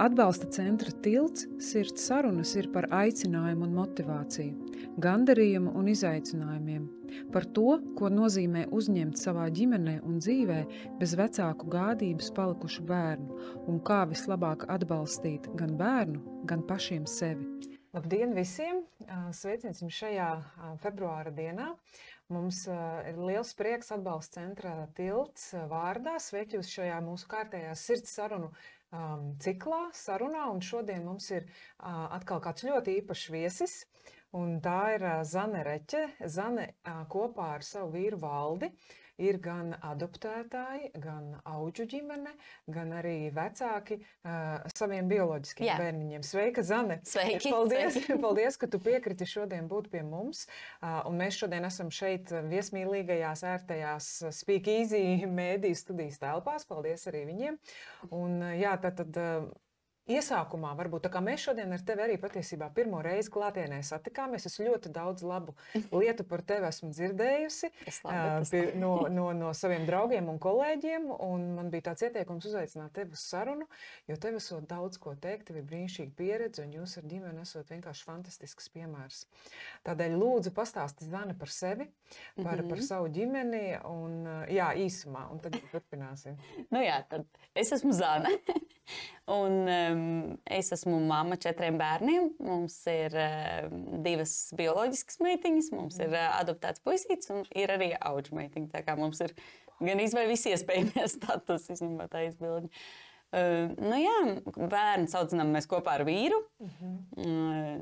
Atbalsta centra tilts sirds sarunas ir par aicinājumu un motivāciju, gandarījumu un izaicinājumiem, par to, ko nozīmē uzņemt savā ģimenē un dzīvē bez vecāku gādības palikušu bērnu un kā vislabāk atbalstīt gan bērnu, gan pašiem sevi. Labdien visiem! Sveicināts jums šajā februāra dienā. Mums ir liels prieks atbalsta centra tilts vārdā. Sveiki jūs šajā mūsu kārtējā sirds sarunu um, ciklā, sarunā. Un šodien mums ir uh, atkal kāds ļoti īpašs viesis. Un tā ir uh, Zane Reķe. Zane uh, kopā ar savu vīru valdi ir gan adoptētāji, gan auģu ģimene, gan arī vecāki uh, saviem bioloģiskiem Jā. bērniņiem. Sveika, Zane! Sveiki! Paldies, Sveiki. paldies, ka tu piekriti šodien būt pie mums. Uh, un mēs šodien esam šeit viesmīlīgajās, ērtajās Speak Easy mēdīju studijas telpās. Paldies arī viņiem! Un, jā, tad, tad, Iesākumā, varbūt tā kā mēs šodien ar tevi arī patiesībā pirmo reizi klātienē satikāmies, es ļoti daudz labu lietu par tevi esmu dzirdējusi labi, uh, no, no, no saviem draugiem un kolēģiem. Un man bija tāds ieteikums uzaicināt tevi uz sarunu, jo tev esot daudz ko teikt, tev ir brīnišķīga pieredze, un jūs ar ģimeni esat vienkārši fantastisks piemērs. Tādēļ lūdzu pastāsti Zana par sevi, par, mm -hmm. par savu ģimeni, un jā, īsumā, un tad turpināsim. nu jā, tad es esmu Zana. Un, um, es esmu mamma četriem bērniem. Mums ir divas bioloģiskas meitiņas, mums ir uh, adoptēts puisīts un ir arī auga meitiņa. Tā kā mums ir gan izvēle visi iespējamie status, izņemot tā izbildi. Uh, nu jā, bērnu audzinām mēs kopā ar vīru. Uh -huh.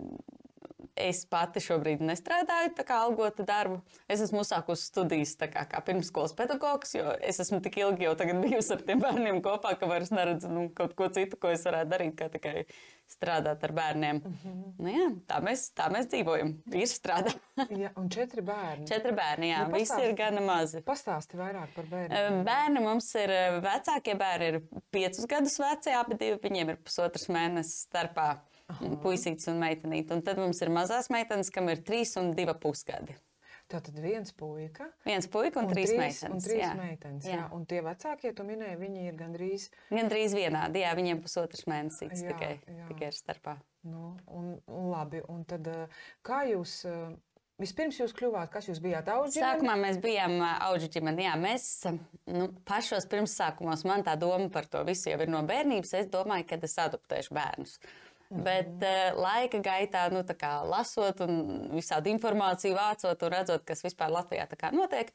Es pati šobrīd nestrādāju tā kā algotu darbu. Es esmu uzsākusi studijas kā, kā pirmsskolas pedagogs, jo es esmu tik ilgi jau bijusi ar tiem bērniem kopā, ka vairs neredzu nu, kaut ko citu, ko es varētu darīt, kā tikai strādāt ar bērniem. Mm -hmm. nu, jā, tā, mēs, tā mēs dzīvojam. Ir strādā. ja, un četri bērni. Četri bērni, jā, nu, visi ir gana mazi. Pastāsti vairāk par bērniem. Bērni mums ir vecākie bērni, ir piecus gadus veci, abi divi, viņiem ir pusotras mēnesis starpā. Puisītis un meitenīte. Un tad mums ir mazās meitenes, kam ir trīs un divi pusgadi. Tātad viens puika. Viens puika un, un trīs, trīs meitenes. Un trīs jā. meitenes jā. Jā. Un tie vecākie, tu minēji, viņi ir gandrīz. Gandrīz vienādi, jā, viņiem pusotrs mēnesis tikai, jā. tikai ir starpā. Nu, un, un labi, un tad kā jūs. Vispirms jūs kļuvāt, kas jūs bijāt auga ģimene? Sākumā mēs bijām auga ģimene. Jā, mēs nu, pašos pirmsākumos man tā doma par to visu jau ir no bērnības. Es domāju, ka es adoptēšu bērnus. Bet uh, laika gaitā, nu, lasot un visādi informāciju vācot un redzot, kas vispār Latvijā notiek,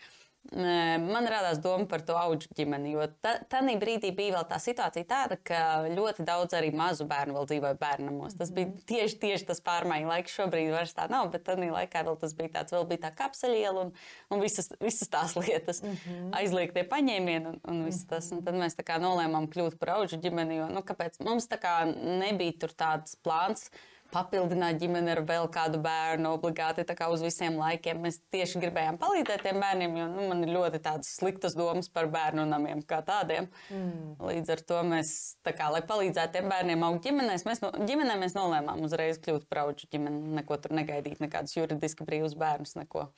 Man radās doma par to augu ģimeni, jo tajā brīdī bija vēl tā situācija tāda, ka ļoti daudz arī mazu bērnu vēl dzīvoja bērnamos. Tas bija mhm. tieši, tieši tas pārmaiņu laiks. Šobrīd vairs tā nav, bet tajā laikā vēl tas bija tāds, vēl bija tā kapsaļiela un, un visas, visas tās lietas, mm -hmm. aizliegtie paņēmieni un, un viss tas. Un tad mēs nolēmām kļūt par augu ģimeni, jo nu, kāpēc? mums tā kā nebija tur tāds plāns papildināt ģimeni ar vēl kādu bērnu obligāti uz visiem laikiem. Mēs tieši gribējām palīdzēt tiem bērniem, jo nu, man ir ļoti sliktas domas par bērnu namiem kā tādiem. Mm. Līdz ar to mēs, kā, lai palīdzētu tiem bērniem augt ģimenēs, mēs, no, ģimenē mēs nolēmām uzreiz kļūt par augu ģimeni, neko tur negaidīt, nekādus juridiski brīvus bērnus, neko.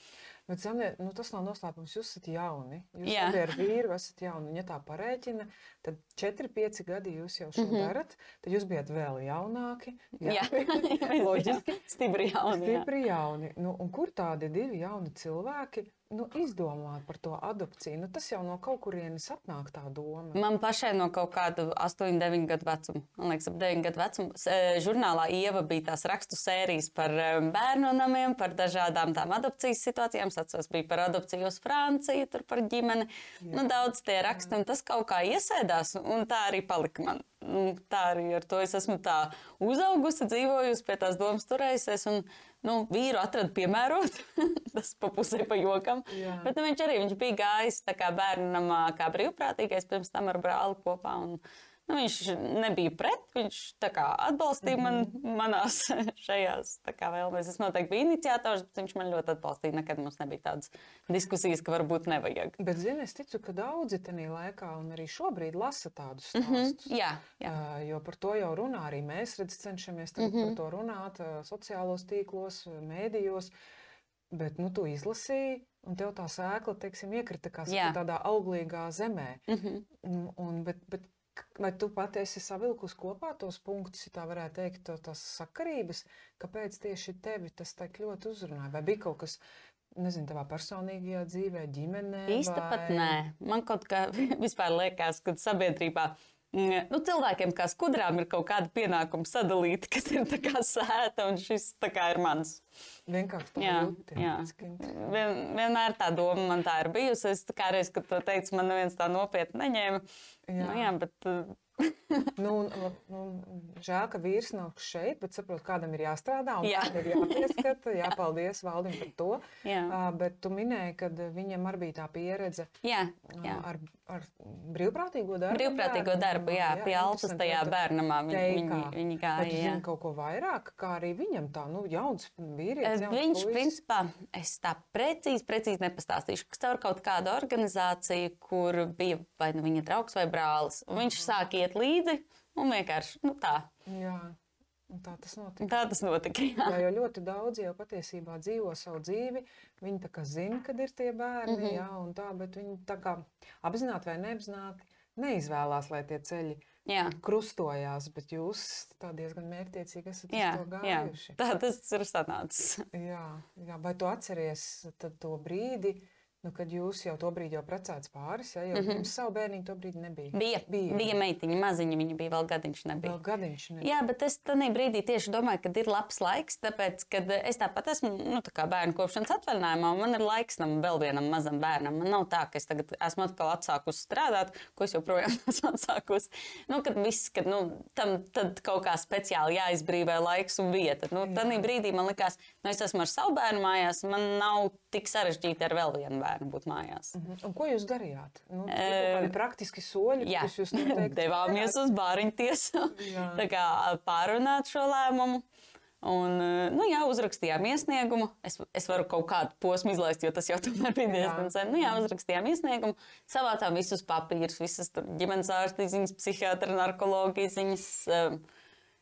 Bet, Zane, nu, tas nav noslēpums. Jūs esat jauni. Jūs abi ar vīru esat jauni. Un, ja tā pareiķina, tad 4, 5 gadi jūs jau šo mm -hmm. darat. Tad jūs bijat vēl jaunāki. Jā, jā. loģiski. Stipri jauni. Stipri jauni. Nu, un kur tādi divi jauni cilvēki nu, izdomāt par to adopciju? Nu, tas jau no kaut kurienes atnāk tā doma. Man pašai no kaut kāda 8, 9 gadu vecuma, man liekas, ap 9 gadu vecumu, e, žurnālā Ieva bija tās rakstu sērijas par e, bērnu namiem, par dažādām tām adopcijas situācijām. Es atceros, bija par adopciju uz Franciju, tur par ģimeni. Jā. Nu, daudz tie raksti, un tas kaut kā iesēdās, un tā arī palika man. Nu, tā arī ar to es esmu tā uzaugusi, dzīvojusi, pie tās domas turējusies. Un, nu, vīru atrada piemērot. tas pa pusē pa jokam. Jā. Bet nu, viņš arī viņš bija gājis bērnam kā brīvprātīgais pirms tam ar brāli kopā. Un, Nu, viņš nebija pret, viņš atbalstīja man mm -hmm. manās šajās vēlmēs. Es noteikti biju iniciators, bet viņš man ļoti atbalstīja. Nekad mums nebija tādas diskusijas, ka varbūt nevajag. Bet, zini, es ticu, ka daudzi tajā laikā un arī šobrīd lasa tādus stāstus. Mm -hmm. Jā, jā. Uh, jo par to jau runā arī mēs, redz, cenšamies mm -hmm. par to runāt uh, sociālos tīklos, mēdījos. Bet nu, tu izlasīji, un tev tā sēkla, teiksim, iekrita kā tādā auglīgā zemē. Mm -hmm. un, un, bet, bet Vai tu pati esi savilkusi kopā tos punktus, ja tā varētu teikt, to, tās sakarības, kāpēc tieši tevi tas tā ļoti uzrunāja? Vai bija kaut kas, nezinu, tavā personīgajā dzīvē, ģimenē? Īsti vai... pat nē. Man kaut kā vispār liekas, ka sabiedrībā nu, cilvēkiem kā skudrām ir kaut kāda pienākuma sadalīta, kas ir tā kā sēta, un šis tā kā ir mans. Vienkārši tā Jā, jā. Vien, vienmēr tā doma man tā ir bijusi. Es kā reiz, kad to teicu, man neviens tā nopietni neņēma. Jā. Nu, jā, bet uh, Nu, un, un, un, žēl, ka vīrs nav šeit, bet saprotu, kādam ir jāstrādā un Jā. ir jāpieskata. Jā, paldies Valdim par to. jā, Uh, bet tu minēji, ka viņam arī bija tā pieredze jā, uh, jā. ar, ar brīvprātīgo darbu. Brīvprātīgo darbu, jā, pie Alpas tajā bērnamā viņi Vai tu gāja. jā. zini kaut ko vairāk, kā arī viņam tā, nu, jauns vīrietis. jauns Viņš, puisis? principā, es tā precīzi, precīzi nepastāstīšu, kas caur kaut kādu organizāciju, kur bija vai nu viņa draugs vai brālis. Viņš sāk iet līdzi un vienkārši nu, tā. Jā, un tā tas notika. Tā tas notika. Jā. Jā, jo ļoti daudz jau patiesībā dzīvo savu dzīvi. Viņi tā kā zina, kad ir tie bērni, mm. -hmm. jā, un tā, bet viņi tā kā apzināti vai neapzināti neizvēlās, lai tie ceļi Jā. krustojās. Bet jūs tā diezgan mērķiecīgi esat Jā, to jā, gājuši. tā tas ir sanācis. Jā, jā, vai tu atceries to brīdi, nu, kad jūs jau to brīdi jau precēts pāris, ja, jo mm. -hmm. savu bērniņu to brīdi nebija? Bija, bija. bija meitiņa, maziņa, viņa bija vēl gadiņš. Nebija. Vēl gadiņš nebija. Jā, bet es tajā brīdī tieši domāju, ka ir labs laiks, tāpēc, ka es tāpat esmu nu, tā bērnu kopšanas atvaļinājumā, un man ir laiks tam vēl vienam mazam bērnam. Man nav tā, ka es tagad esmu atkal atsākusi strādāt, ko es joprojām esmu atsākusi. Nu, kad viss, kad nu, tam tad kaut kā speciāli jāizbrīvē laiks un vieta. Nu, tad brīdī man likās, nu, es esmu ar savu bērnu mājās, man nav tik sarežģīti ar vēl vienu bērnu būt mājās. Mhm. Un ko jūs darījāt? Nu, kādi praktiski soļi, Jā, kurus jūs noteikti devāmies uz bāriņu tiesu, tā kā pārunāt šo lēmumu. Un, nu, jā, uzrakstījām iesniegumu. Es, es varu kaut kādu posmu izlaist, jo tas jau tomēr bija diezgan sen. Nu, jā, uzrakstījām iesniegumu, savācām visus papīrus, visas ģimenes ārsta ziņas, psihiatra, narkologa ziņas.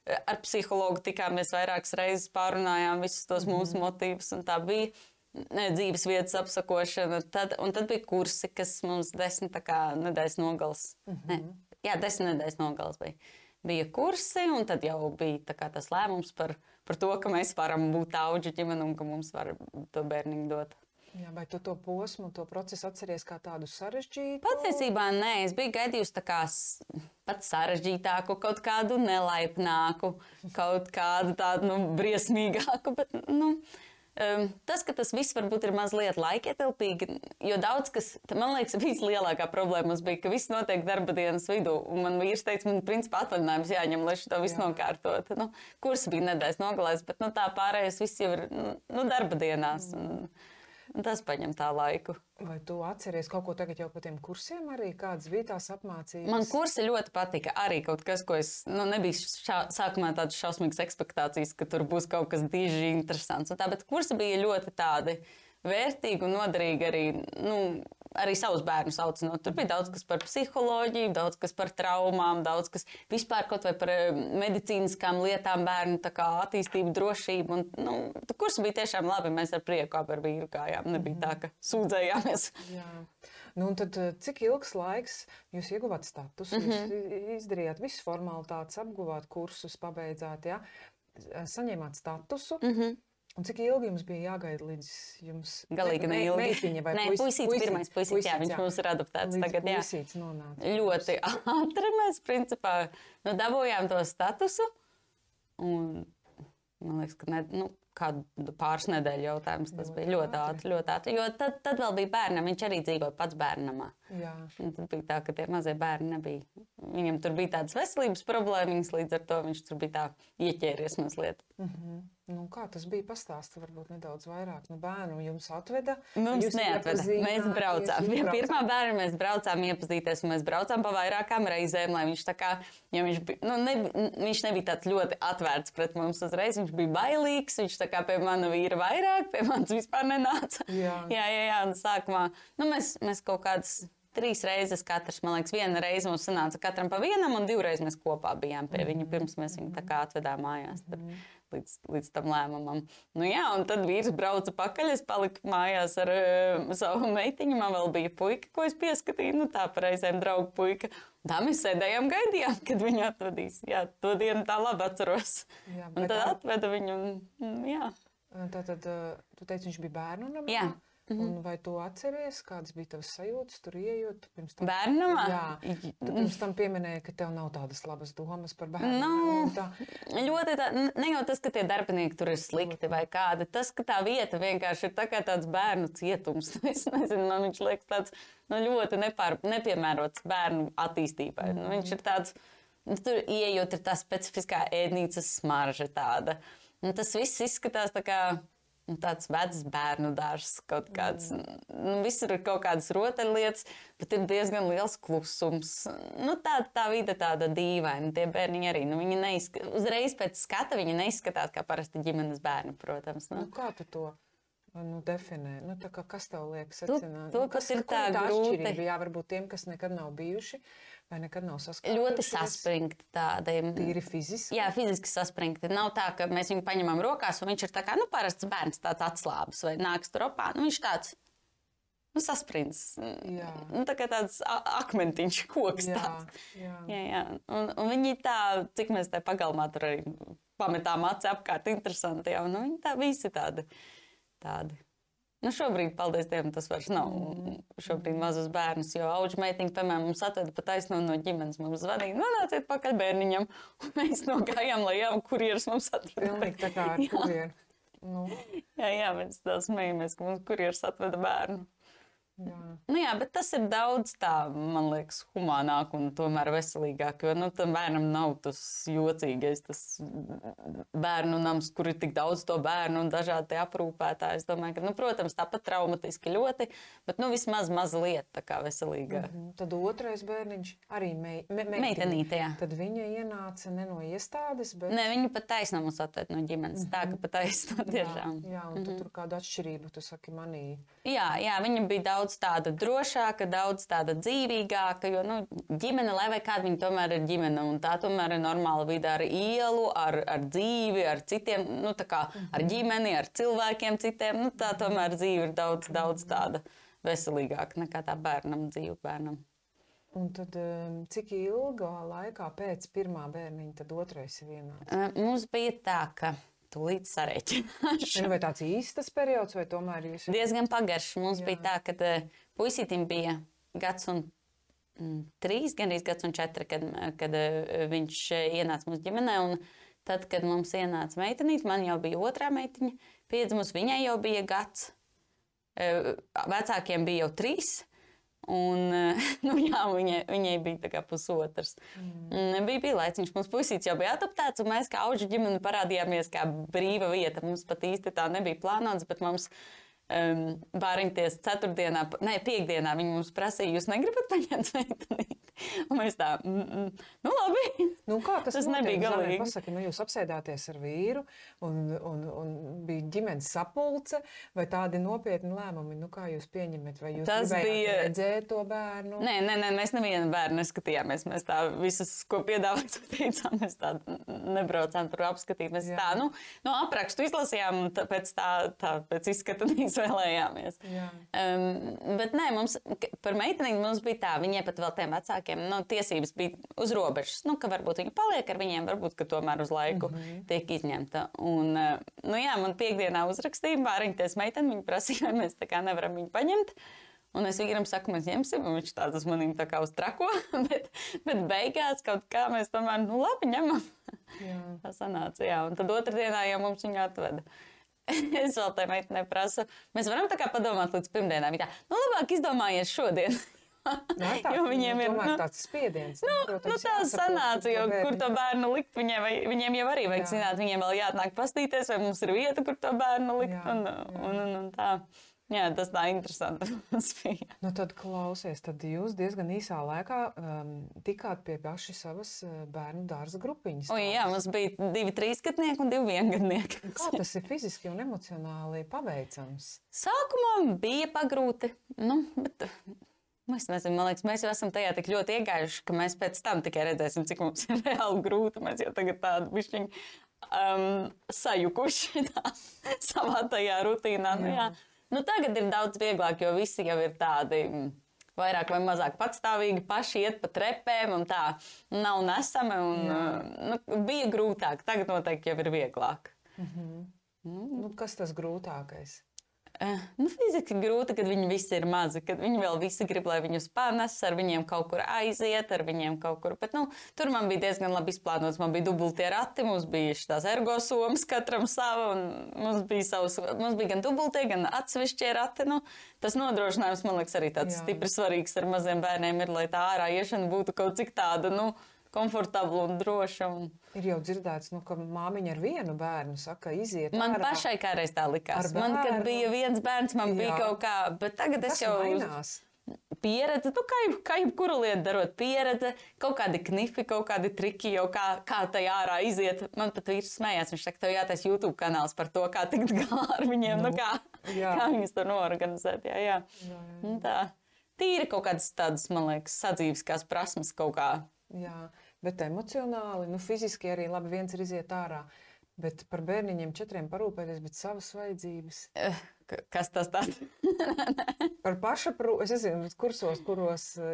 Ar psihologu tikāmies vairākas reizes, pārunājām visus tos mūsu motīvus, un tā bija ne, dzīves vietas apsakošana. Tad, un tad bija kursi, kas mums desmit nedēļas nogals. Ne, jā, desmit nedēļas nogals bija. Bija kursi, un tad jau bija kā tas lēmums par, par to, ka mēs varam būt auģu ģimene un ka mums var to bērniņu dot. Jā, vai tu to posmu, to procesu atceries kā tādu sarežģītu? Patiesībā nē, es biju gaidījusi tā kā s- pat sarežģītāku, kaut kādu nelaipnāku, kaut kādu tādu nu, briesmīgāku. Bet, nu, tas, ka tas viss varbūt ir mazliet laikietilpīgi, jo daudz kas, man liekas, vislielākā problēma bija, ka viss notiek darba dienas vidū. Un man vīrs teica, man principā atvaļinājums jāņem, lai šo visu Jā. nokārtot. Nu, kurs bija nedēļas nogalēs, bet nu, tā pārējais viss jau ir nu, darba dienās. Un, un tas paņem tā laiku. Vai tu atceries kaut ko tagad jau par tiem kursiem arī? Kādas bija tās apmācības? Man kursi ļoti patika. Arī kaut kas, ko es nu, nebiju šā, sākumā tādas šausmīgas expectācijas, ka tur būs kaut kas diži interesants. un Tā, bet kursi bija ļoti tādi vērtīgi un noderīgi arī. Nu, Arī savus bērnus aucinot. Tur bija daudz kas par psiholoģiju, daudz kas par traumām, daudz kas vispār kaut vai par eh, medicīniskām lietām, bērnu attīstību, drošību. Un, nu, kurs bija tiešām labi. Mēs ar prieku abi ar vīru gājām. Nebija tā, ka sūdzējāmies. Jā. Nu, tad, eh, cik ilgs laiks jūs ieguvāt statusu? Mm -hmm. Jūs i- izdarījāt visas formalitātes, apguvāt kursus, pabeidzāt, ja? saņēmāt statusu. Mm -hmm. Un cik ilgi jums bija jāgaida līdz jums Galīgi me- neilgi. meitiņa vai Nē, puisis? puisītis, pirmais puisītis, jā, viņš mums ir adaptēts Līdz tagad, jā. puisītis nonāca. ļoti ātri mēs principā nu, dabūjām to statusu. Un, man liekas, ka ne, nu, kādu pāris nedēļu jautājums tas Ļoti bija ļoti ātri. Ļoti ātri jo tad, tad vēl bija bērnam, viņš arī dzīvoja pats bērnamā. Jā. Un tad bija tā, ka tie mazie bērni nebija. Viņam tur bija tādas veselības problēmas, līdz ar to viņš tur bija tā ieķēries mazliet. Mm -hmm. Nu, kā tas bija? Pastāsti varbūt nedaudz vairāk. Nu, bērnu jums atveda. Mums neatveda. Mēs braucām. Pie pirmā bērna mēs braucām iepazīties, un mēs braucām pa vairākām reizēm, lai viņš tā kā, ja viņš, bija, nu, ne, viņš nebija tāds ļoti atvērts pret mums uzreiz, viņš bija bailīgs, viņš tā kā pie mana vīra vairāk, pie manis vispār nenāca. Jā. jā, jā, jā un sākumā, nu, mēs, mēs kaut kādas trīs reizes katrs, man liekas, viena reize mums sanāca katram pa vienam, un divreiz mēs kopā bijām pie viņa, pirms mēs viņu atvedām mājās. Tur līdz, līdz tam lēmumam. Nu, jā, un tad vīrs brauca pakaļ. Es paliku mājās ar uh, savu meitiņu. Man vēl bija puika, ko es pieskatīju. Nu, tā reizēm draugu puika. Tā mēs sēdējām, gaidījām, kad viņu atvedīs. Jā, to dienu tā labi atceros. Jā, un tad atveda viņu. Un, jā. Tā tad, tu teici, viņš bija bērnu namā? Jā. Mm -hmm. Un vai tu atceries, kādas bija tavas sajūtas tur ieejot? Tam, Bērnamā? Jā, tu pirms tam pieminēji, ka tev nav tādas labas domas par bērnu. Nu, tā. Ļoti tā, ne jau tas, ka tie darbinieki tur ir slikti vai kādi, tas, ka tā vieta vienkārši ir tā kā tāds bērnu cietums. es nezinu, man viņš liekas tāds nu, ļoti nepār, nepiemērots bērnu attīstībai. Mm -hmm. nu, viņš ir tāds, nu, tur ieejot ir tā specifiskā ēdnīcas smarža tāda. Un tas viss izskatās tā kā Nu, tāds vecs bērnu dārzs, kaut kāds. Mm. Nu, visur ir kaut kādas rotaļlietas, bet ir diezgan liels klusums. Nu, tā, tā vide tāda dīvaina. Tie bērni arī. Nu, viņi neizsk... Uzreiz pēc skata viņi neizskatās kā parasti ģimenes bērni, protams. Nu. Nu, kā tu to? Nu, definē. Nu, kā, kas tev liekas? To, to, kas nu, ir tā, tā grūti. Jā, varbūt tiem, kas nekad nav bijuši. Uh, Vai nekad nav saskaņota? Ļoti saspringti tādi. Tīri fiziski. Jā, fiziski saspringti. Nav tā, ka mēs viņu paņemam rokās, un viņš ir tā kā nu, parasts bērns, tāds atslābis vai nāks tur opā. Nu, viņš tāds nu, saspringts. Nu, tā kā tāds akmentiņš, koks. Jā, tāds. jā. Jā, jā. Un, un viņi tā, cik mēs tā pagalmā tur arī pametām aci apkārt, interesanti. Jā, nu, viņi tā visi tādi. tādi. Nu, šobrīd, paldies Dievam, tas vairs nav. Mm. Šobrīd mazus bērnus, jo auga meitiņa, piemēram, mums atveda pat taisno no ģimenes. Mums zvanīja, nonāciet pakaļ bērniņam, un mēs nogājām lejām, kurjeras mums atveda. Pilnīgi tā kā ar kurjeru. Nu. jā, jā, mēs tā smējamies, ka mums kurjeras atveda bērnu. Jā. Nu, jā, bet tas ir daudz tā, man liekas, humānāk un tomēr veselīgāk. Jo nu, tam bērnam nav tas jocīgais, tas bērnu nams, kur ir tik daudz to bērnu un dažādi aprūpētāji. Es domāju, ka, nu, protams, tāpat traumatiski ļoti, bet nu, vismaz mazliet tā kā veselīgāk. Mm -hmm. Tad otrais bērniņš arī mei, me, me, meitenīte. Jā. Tad viņa ienāca ne no iestādes, bet. Nē, viņa pat taisno mums atved no ģimenes. Mm -hmm. Tā ka pat taisno tiešām. Jā, jā un mm -hmm. tur kāda atšķirība, tu saki, manī. Jā, jā, viņa bija daudz daudz tāda drošāka, daudz tāda dzīvīgāka. Jo nu, ģimene, lai kāda viņa tomēr ir ģimene, un tā tomēr ir normāla vide ar ielu, ar, ar dzīvi, ar citiem, nu, kā, ar ģimeni, ar cilvēkiem citiem. Nu, tā tomēr dzīve ir daudz, daudz tāda veselīgāka nekā tā bērnam, dzīve bērnam. Un tad, um, cik ilgā laikā pēc pirmā bērniņa tad otrais ir vienāds? Mums bija tā, ka Tūlīt sarēķināšu. Vai tāds īstas periods, vai tomēr jūs? Diezgan pagaršs. Mums Jā. bija tā, ka uh, puisītim bija gads un mm, trīs, gan arī gads un četri, kad, kad uh, viņš ienāca mūsu ģimenē. Un tad, kad mums ienāca meitenīte, man jau bija otrā meitiņa, piedzimus, viņai jau bija gads. Vecākiem bija jau trīs. Un, nu, jā, viņai, viņai bija pusotrs. Mm. Bija, bija laiciņš, mums pusīts jau bija adaptēts, un mēs kā auga ģimene parādījāmies kā brīva vieta. Mums pat īsti tā nebija plānots, bet mums um, bāriņties ceturtdienā, ne, piekdienā viņi mums prasīja, jūs negribat paņemt meiteni? Un mēs tā, mm, mm, nu labi. Nu, kā tas tas notiek, nebija galīgi? Pasaki, nu, jūs apsēdāties ar vīru un, un, un bija ģimenes sapulce vai tādi nopietni lēmumi, nu kā jūs pieņemat, vai jūs tas bija redzēt to bērnu? Nē, nē, nē, mēs nevienu bērnu neskatījāmies. Mēs tā visas, ko piedāvājat, teicām, mēs tā nebraucām tur apskatīt. Mēs Jā. tā, nu, no aprakstu izlasījām un pēc tā, tā pēc izskata izvēlējāmies. Jā. Um, bet nē, mums par meitenīm mums bija tā, viņai pat vēl tiem vecākiem nu, tiesības bija uz robežas. Nu, ka varbūt viņi paliek ar viņiem, varbūt tomēr uz laiku mm -hmm. tiek izņemta. Un, eh, nu, jā, man piekdienā uzrakstīja bāriņties meiteni, viņa prasīja, vai mēs tā kā nevaram viņu paņemt. Un es viņam saku, mēs ņemsim, viņš tāds uz maniem tā kā uz trako, bet, bet beigās kaut kā mēs tomēr, nu labi, ņemam. Jā. Tā sanāca, jā. Un tad otrdienā jau mums viņu atveda. es vēl tai meitenei prasu, mēs varam tā kā padomāt līdz pirmdienām. Tā, nu labāk izdomājies šodien. Nē, tā, jo viņiem nu, ir nu, tāds spiediens. Nu, protams, nu, tā sanāca, jo kur to bērnu likt, viņiem, vai, viņiem jau arī vajag jā. zināt, viņiem vēl jāatnāk pastīties, vai mums ir vieta, kur to bērnu likt. Jā, un, jā. Un, un, un tā. Jā, tas tā interesanti bija. Nu, tad klausies, tad jūs diezgan īsā laikā um, tikāt pie paši savas uh, bērnu dārza grupiņas. O, jā, mums bija divi trīsgadnieki un divi viengadnieki. Kā tas ir fiziski un emocionāli paveicams? Sākumā bija pagrūti, nu, bet Nu, es nezinu, man liekas, mēs jau esam tajā tik ļoti iegājuši, ka mēs pēc tam tikai redzēsim, cik mums ir reāli grūti. Mēs jau tagad tādu bišķiņu um, sajukuši tā, savā tajā rutīnā. Nu, jā. Nu, tagad ir daudz vieglāk, jo visi jau ir tādi. mm, Vairāk vai mazāk patstāvīgi, paši iet pa trepēm, un tā nav nesami. Un, uh, nu, bija grūtāk, tagad noteikti jau ir vieglāk. Nu, kas tas grūtākais? Uh, nu, fiziski grūti, kad viņi visi ir mazi, kad viņi vēl visi grib, lai viņus panes, ar viņiem kaut kur aiziet, ar viņiem kaut kur. Bet, nu, tur man bija diezgan labi izplānots. Man bija dubultie rati, mums bija tās ergosomas, katram sava, un mums bija, savs, mums bija gan dubultie, gan atsevišķie rati. Nu, tas nodrošinājums, man liekas, arī tāds Jā. stipri svarīgs ar maziem bērniem ir, lai tā ārā iešana būtu kaut cik tāda, nu, komfortabla un droša. Un... Ir jau dzirdēts, nu, ka māmiņa ar vienu bērnu saka, iziet. Man ārā. pašai kādreiz tā likās. Man, kad bija viens bērns, man bija Jā. kaut kā, bet tagad Kas es jau mainās? pieredze, nu, kā, jau- kā jebkuru lietu darot, pieredze, kaut kādi knifi, kaut kādi triki, jau kā, kā tajā ārā iziet. Man pat vīrs smējās, viņš saka, tev jātais YouTube kanāls par to, kā tikt galā ar viņiem, nu, Nu, kā, jā. kā viņus tur norganizēt. Jā, jā. Jā, jā. Nu, tā. Tīri kaut kādas tādas, man liekas, sadzīviskās prasmes kaut kā. Jā, bet emocionāli, nu, fiziski arī labi viens ir iziet ārā. Bet par bērniņiem četriem parūpēties, bet savas vajadzības. Eh, Kas tas tāds? Par pašaprūpi, es nezinu, kursos, kuros. četriem,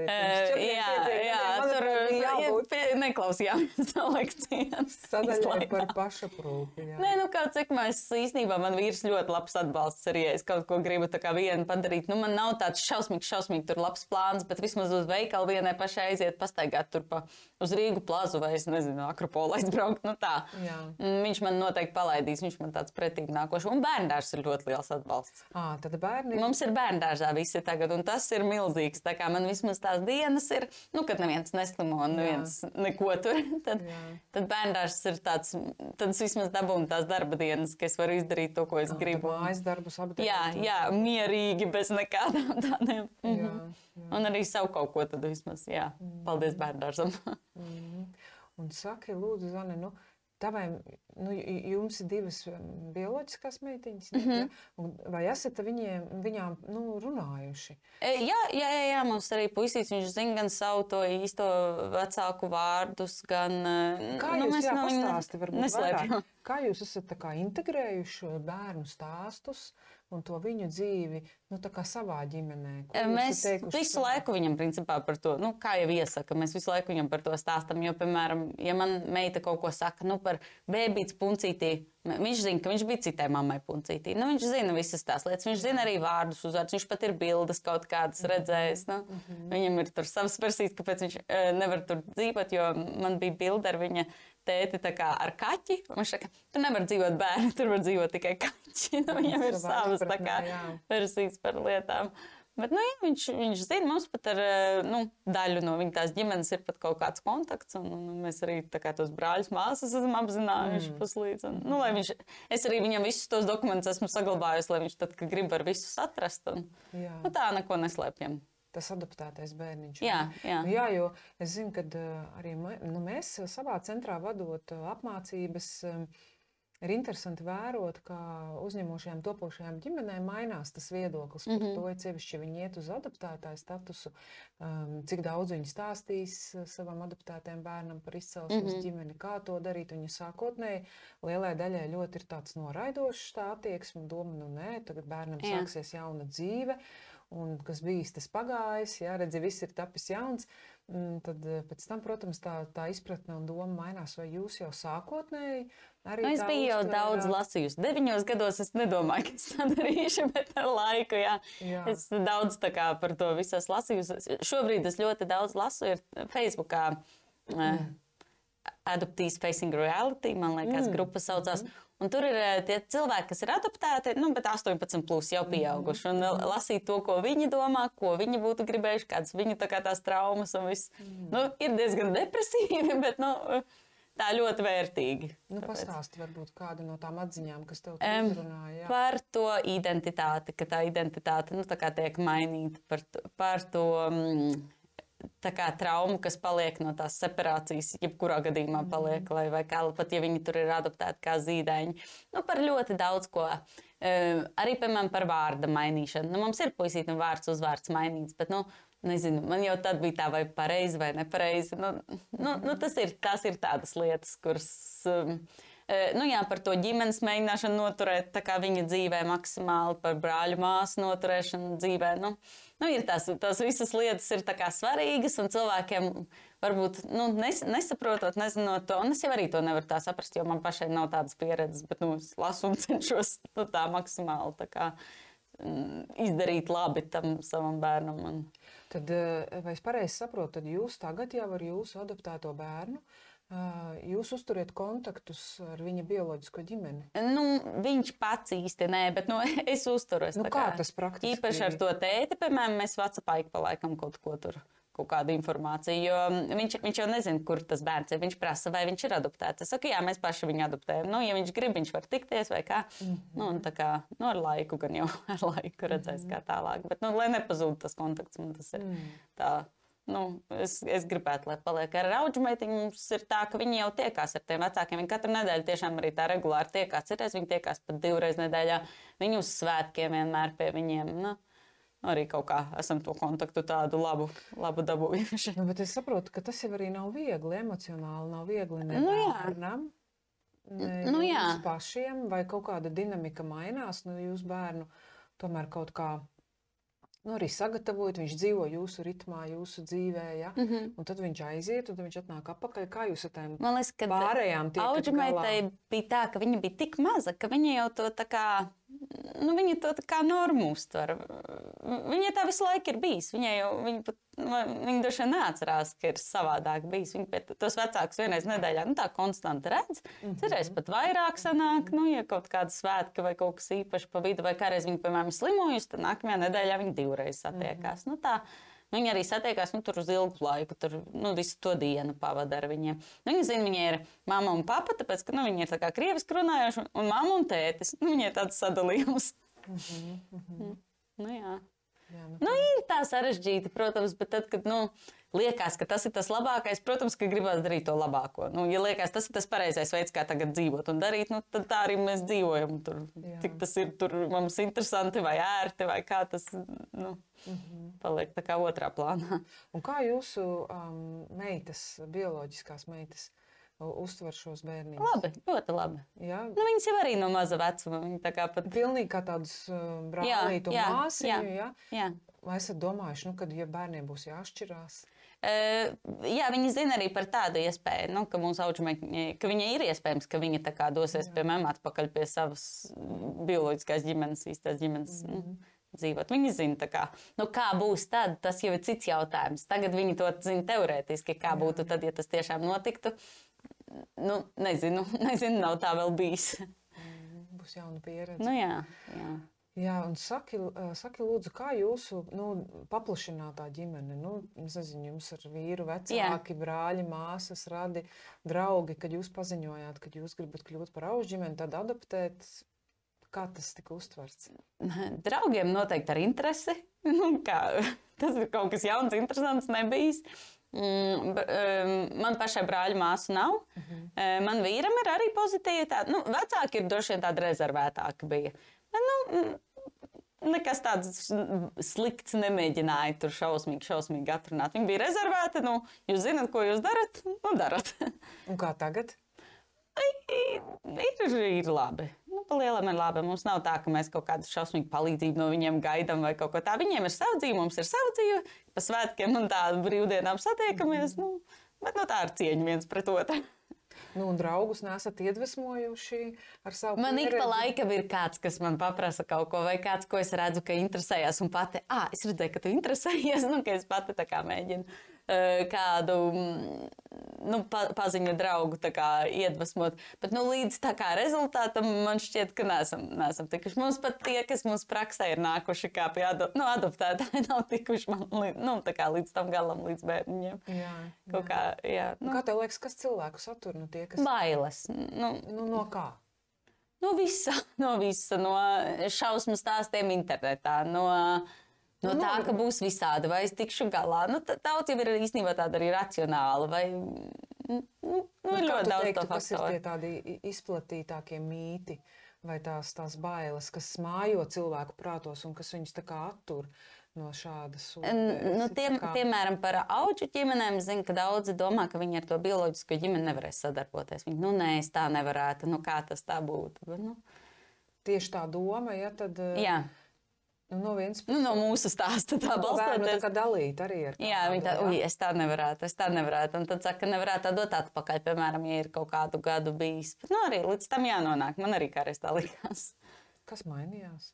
Jā, jā, tur jābūt neklausījāmies lekcijas. Sadaļai par pašaprūpi. jā. Nē, nu, kaut cik mēs īstenībā man vīrs ļoti labs atbalsts arī, ja es kaut ko gribu tā kā vienu padarīt. Nu, man nav tāds šausmīgs, šausmīgs tur labs plāns, bet vismaz uz veikalu vienai pašai aiziet, pastaigāt tur pa, uz Rīgu plazu vai, es nezinu, Akropolu aizbraukt. Nu, tā. Jā. Mm, Viņš man noteikti palaidīs, viņš man tāds pretīgi nākošs. Un bērndārs ir ļoti liels atbalsts. À, tad bērni Mums ir bērndārzā visi tagad, un tas ir milzīgs. Tā kā man vismaz tās dienas ir, nu, kad neviens neslimo un neviens neko tur. Tad, Jā. tad bērndārs ir tāds, tad es vismaz dabūnu tās darba dienas, ka es varu izdarīt to, ko es gribu. mājas darbus apdarīt. Jā, jā, mierīgi, bez nekādām tādiem. Jā, Mhm. Jā. Un arī savu kaut ko tad vismaz, jā. Paldies bērndārzam. Mhm. Un saki, lūdzu, Zane, nu, tavai, nu, jums ir divas um, bioloģiskās meitiņas, mm. -hmm. ja? vai esat viņiem, viņām nu, runājuši? E, Jā, jā, jā, jā, mums arī puisīts, viņš zina gan savu to īsto vecāku vārdus, gan... e, Kā nu, jūs mēs jā, no pastāsti, varbūt neslēpjam. Kā jūs esat tā kā integrējuši bērnu stāstus un to viņu dzīvi, nu, savā ģimenē? E, Mēs visu savā- laiku viņam, principā, par to, nu, kā jau iesaka, mēs visu laiku viņam par to stāstām. Jo, piemēram, ja man meita kaut ko saka nu, par bērnu puncītī, viņš zina, ka viņš bija citai mammai puncītī. Nu, viņš zina visas tās lietas, viņš zina arī vārdus, uzvārdus, viņš pat ir bildes kaut kādas redzējis. Nu, viņam ir tur savas versijas, kāpēc viņš e, nevar tur dzīvot, jo man bija bilde ar viņa tēti kā ar kaķi. Viņš saka, tu nevari dzīvot bērnu, tur var dzīvot tikai kaķi. Nu, viņam ir savas versijas par lietām. Bet, nu, jā, viņš, viņš zina, mums pat ar eh, nu, daļu no viņa tās ģimenes ir kaut kāds kontakts. Un, un mēs arī kā tos brāļus, māsas esam apzinājuši mm. puslīdz. Un, nu, viņš, es arī viņam visus tos dokumentus esmu saglabājusi, lai viņš tad, kad grib ar visus atrast. Un, Jā. nu, tā neko neslēpjam. Tas adaptētais bērniņš. Jā, jā. Nu, jā, jo es zinu, ka arī mē- nu, mēs savā centrā vadot uh, apmācības. um, Ir interesanti vērot, kā uzņemošajām, topošajām ģimenēm mainās tas viedoklis par Mhm. mm -hmm. to, ja sevišķi ja viņi iet uz adaptētāju statusu, um, cik daudz viņi stāstīs uh, savam adaptētajam bērnam par izcelsmes mm Mhm. -hmm. ģimeni, kā to darīt. Ja sākotnēji lielai daļai ļoti ir tāds noraidošs tā attieksme, doma, nu nē, tagad bērnam Jā. sāksies jauna dzīve. Un kas bijis tas pagājis, jā, redzi, viss ir tapis jauns. mm, Tad eh, pēc tam, protams, tā, tā izpratne un doma mainās. Vai jūs jau sākotnēji arī Nu, es tā biju jau uztvērāt? daudz lasījusi. Deviņos gados es nedomāju, ka es to darīšu, bet ar laiku, jā. Jā. Es daudz tā kā par to visu esmu lasījusi. Šobrīd es ļoti daudz lasu, ir Facebookā. Mm. Adoptīs Facing Reality, man liekas, mm. grupa saucās. Un tur ir eh, tie cilvēki, kas ir adaptēti, nu, bet 18, plus jau pieauguši. Un eh, lasīt to, ko viņi domā, ko viņi būtu gribējuši, kādas viņu tā kā tās traumas un viss. Mm. Nu, ir diezgan depresīvi, bet nu, tā ļoti vērtīgi. Nu, pastāsti varbūt kādu no tām atziņām, kas tev Em, uzrunāja. jā. Par to identitāti, ka tā identitāte nu, tā tiek mainīta, par to, par to mm, tā kā traumu, kas paliek no tās separācijas, jebkurā gadījumā paliek, vai, vai kā, pat ja viņi tur ir adoptēti kā zīdaiņi. Nu, par ļoti daudz ko. Eh, Arī, piemēram, par vārda mainīšanu. Nu, mums ir puisīt un vārds uzvārds mainīts, bet, nu, nezinu, man jau tad bija tā, vai pareizi vai nepareizi. Nu, nu, nu, tas ir, tās ir tādas lietas, kuras um, Nu, jā, par to ģimenes mēģināšanu noturēt tā kā viņa dzīvē, maksimāli par brāļu māsu noturēšanu dzīvē. Nu, nu, ir tās, tās visas lietas ir svarīgas, un cilvēkiem varbūt nu, nes, nesaprotot, nezinot to. Un es jau arī to nevaru tā saprast, jo man pašai nav tādas pieredzes, bet nu, es lasu un cenšos nu, tā maksimāli tā kā, mm, izdarīt labi tam savam bērnam. Un, Tad, eh, vai es pareizi saprotu, tad jūs tagad jau ar jūsu adoptēto bērnu, eh, jūs uzturiet kontaktus ar viņa bioloģisko ģimeni? Nu, viņš pats īsti nē, bet nu, es uzturos. Nu, tā kā tas praktiski Īpaši ar to tēti, piemēram, mēs Vācijā palaikam kaut ko tur. Kaut kādu informāciju, jo viņš, viņš jau nezina, kur tas bērns ir. Viņš prasa, vai viņš ir adoptēts. Es saku, jā, mēs paši viņu adoptējam. Nu, ja viņš grib, viņš var tikties vai kā. Mm -hmm. nu, tā kā nu, ar laiku, gan jau ar laiku redzēs, mm -hmm. kā tālāk. Bet, nu, lai nepazūd tas kontakts, man tas ir. Mm. Tā, nu, es, es gribētu, lai paliek ar augu meitiņu. Mums ir tā, ka viņi jau tiekās ar tiem vecākiem. Viņi katru nedēļu tiešām arī tā regulāri tiekās. Citreiz viņi tiekās pat divreiz nedēļā. Viņi uz svētkiem vienmēr pie viņiem. Nu, arī kaut kā esam to kontaktu tādu labu, labu dabūjuši. Nu, bet es saprotu, ka tas jau arī nav viegli, emocionāli nav viegli ne Nu, bērnam, ne Nu, jā. jums pašiem, vai kaut kāda dinamika mainās, nu jūs bērnu tomēr kaut kā nu, arī sagatavojat, viņš dzīvo jūsu ritmā, jūsu dzīvē, ja? Mm -hmm. un tad viņš aiziet, un viņš atnāk atpakaļ. Kā jūs ar tām Man liekas, ka pārējām Auģumaitai galā? bija tā, ka viņa bija tik maza, ka viņa jau to tā kā, nu, viņa to tā kā normu uztver. Viņa tā visu laiku ir bijis. Viņa jau, viņa pat, nu, viņa droši vien neatcerās, ka ir savādāk bijis. Viņa pie tos vecākus vienreiz nedēļā, nu, tā konstanti redz. Citreiz pat vairāk sanāk, nu, ja kaut kāda svētka vai kaut kas īpašs pa vidu, vai kādreiz viņa, piemēram, slimojusi, tad nākamajā nedēļā viņa divreiz satiekās. Nu, tā, Viņi arī satiekās nu, tur uz ilgu laiku, tur nu, visu to dienu pavadīja ar viņiem. Nu, viņi zina, viņa ir mamma un papa, tāpēc, ka nu, viņi ir tā kā krieviski runājoši, un mamma un tētis. Nu, viņi ir tāds sadalījums. Mhm, Nu, jā. Jā, nu, nu, ir tā sarežģīti, protams, bet tad, kad nu, liekas, ka tas ir tas labākais, protams, ka gribās darīt to labāko. Nu, ja liekas, tas ir tas pareizais veids, kā tagad dzīvot un darīt, nu, tad tā arī mēs dzīvojam. Tur, Jā. cik tas ir tur mums interesanti vai ērti, vai kā tas nu, mhm. paliek tā kā otrā plānā. Un kā jūsu um, meitas, bioloģiskās meitas, uztver šos bērnus? Labi, ļoti labi. Jā, Nu, viņas jau arī no maza vecuma. Viņa tā kā pat. pilnīgi kā tādus uh, brālītus un jā, jā. Jā. Jā. Vai esat domājuši, nu, kad ja bērniem būs jāšķirās? Uh, jā, viņi zina arī par tādu iespēju, nu, ka mūsu augstsmeņa, ka viņa ir iespējams, ka viņa tā kā dosies, piemēram, atpakaļ pie savas bioloģiskās ģimenes, īstās ģimenes. Mm -hmm. Dzīvot. Viņi zina, tā kā, nu, kā būs tad, tas jau ir cits jautājums. Tagad viņi to zina teorētiski, kā būtu tad, ja tas tiešām notiktu. Nu, nezinu, nezinu, nav tā vēl bijis. Būs jauna pieredze. Nu, jā, jā. Jā, un saki, uh, saki lūdzu, kā jūsu nu, paplašinātā ģimene, nu, nezinu, jums ar vīru vecāki, brāļi, māsas, radi, draugi, kad jūs paziņojāt, ka jūs gribat kļūt par augu ģimeni, tad adoptēt, kā tas tika uztverts? Draugiem noteikti ar interesi. Nu, kā, tas ir kaut kas jauns, interesants, nebijis. Mm, Man pašai brāļa māsu nav. Uh -huh. Man vīram ir arī pozitīvi. Tā, nu, vecāki ir droši vien tādi rezervētāki. Bija. Nu, nekas tāds slikts nemēģināja tur šausmīgi, šausmīgi atrunāt. Viņi bija rezervēti. Nu, jūs zināt, ko jūs darat? Nu, darat. Un kā tagad? Ir, ir labi. Nu, Palielam ir labi. Mums nav tā, ka mēs kaut kādu šausmīgu palīdzību no viņiem gaidām vai kaut ko tādu. Viņiem ir sava dzīve, mums ir sava dzīve. Pa svētkiem un tādu brīvdienām satiekamies. Nu, bet nu, tā ir cieņa viens pret otru. Nu, un draugus nesat iedvesmojuši ar savu Man ik pa laikam ir kāds, kas man paprasa kaut ko, vai kāds, ko es redzu, ka interesējas. Un pati, ah, es redzēju, ka tu interesējies, nu, ka es pati tā kā mēģinu kādu mm, nu, pa, paziņu draugu kā iedvesmot. Bet nu, līdz tā kā rezultātam man šķiet, ka neesam, neesam tikuši. Mums pat tie, kas mums praksē ir nākuši kā pie ado, nu, adoptētāji, nav tikuši man nu, kā līdz tam galam, līdz bērniņiem. Jā, Kaut kā, jā, Nu, nu, kā tev liekas, kas cilvēku satur? Nu, tie, kas... bailes. Nu, nu, no kā? No visa, no visa, no šausmu stāstiem internetā, no, no Nu, tā, nu- ka būs visādi, vai es tikšu galā. Nu, tā- Daudz jau ir īstenībā tāda arī racionāla, vai nu, nu, Nu, ir ļoti daudz teiktu, to kas ir tie tādi izplatītākie mīti vai tās, tās bailes, kas mājo cilvēku prātos un kas viņus tā attur no šādas lietas. Nu, tiem, kā... Piemēram, par augu ģimenēm zinu, ka daudzi domā, ka viņi ar to bioloģisko ģimeni nevarēs sadarboties. Viņi, nu, nē, es tā nevarētu, nu, kā tas tā būtu. Bet, nu... Tieši tā doma, ja tad. Jā. Nu, no vienas puses, nu, no mūsu stāsta tā balstoties. Tā kā dalīt arī ar kādu. Jā, viņi tā, uj, es tā nevarētu, es tā nevarētu. Un tad saka, nevarētu tā dot atpakaļ, piemēram, ja ir kaut kādu gadu bijis. Bet, nu, arī līdz tam jānonāk. Man arī kādreiz tā likās. Kas mainījās?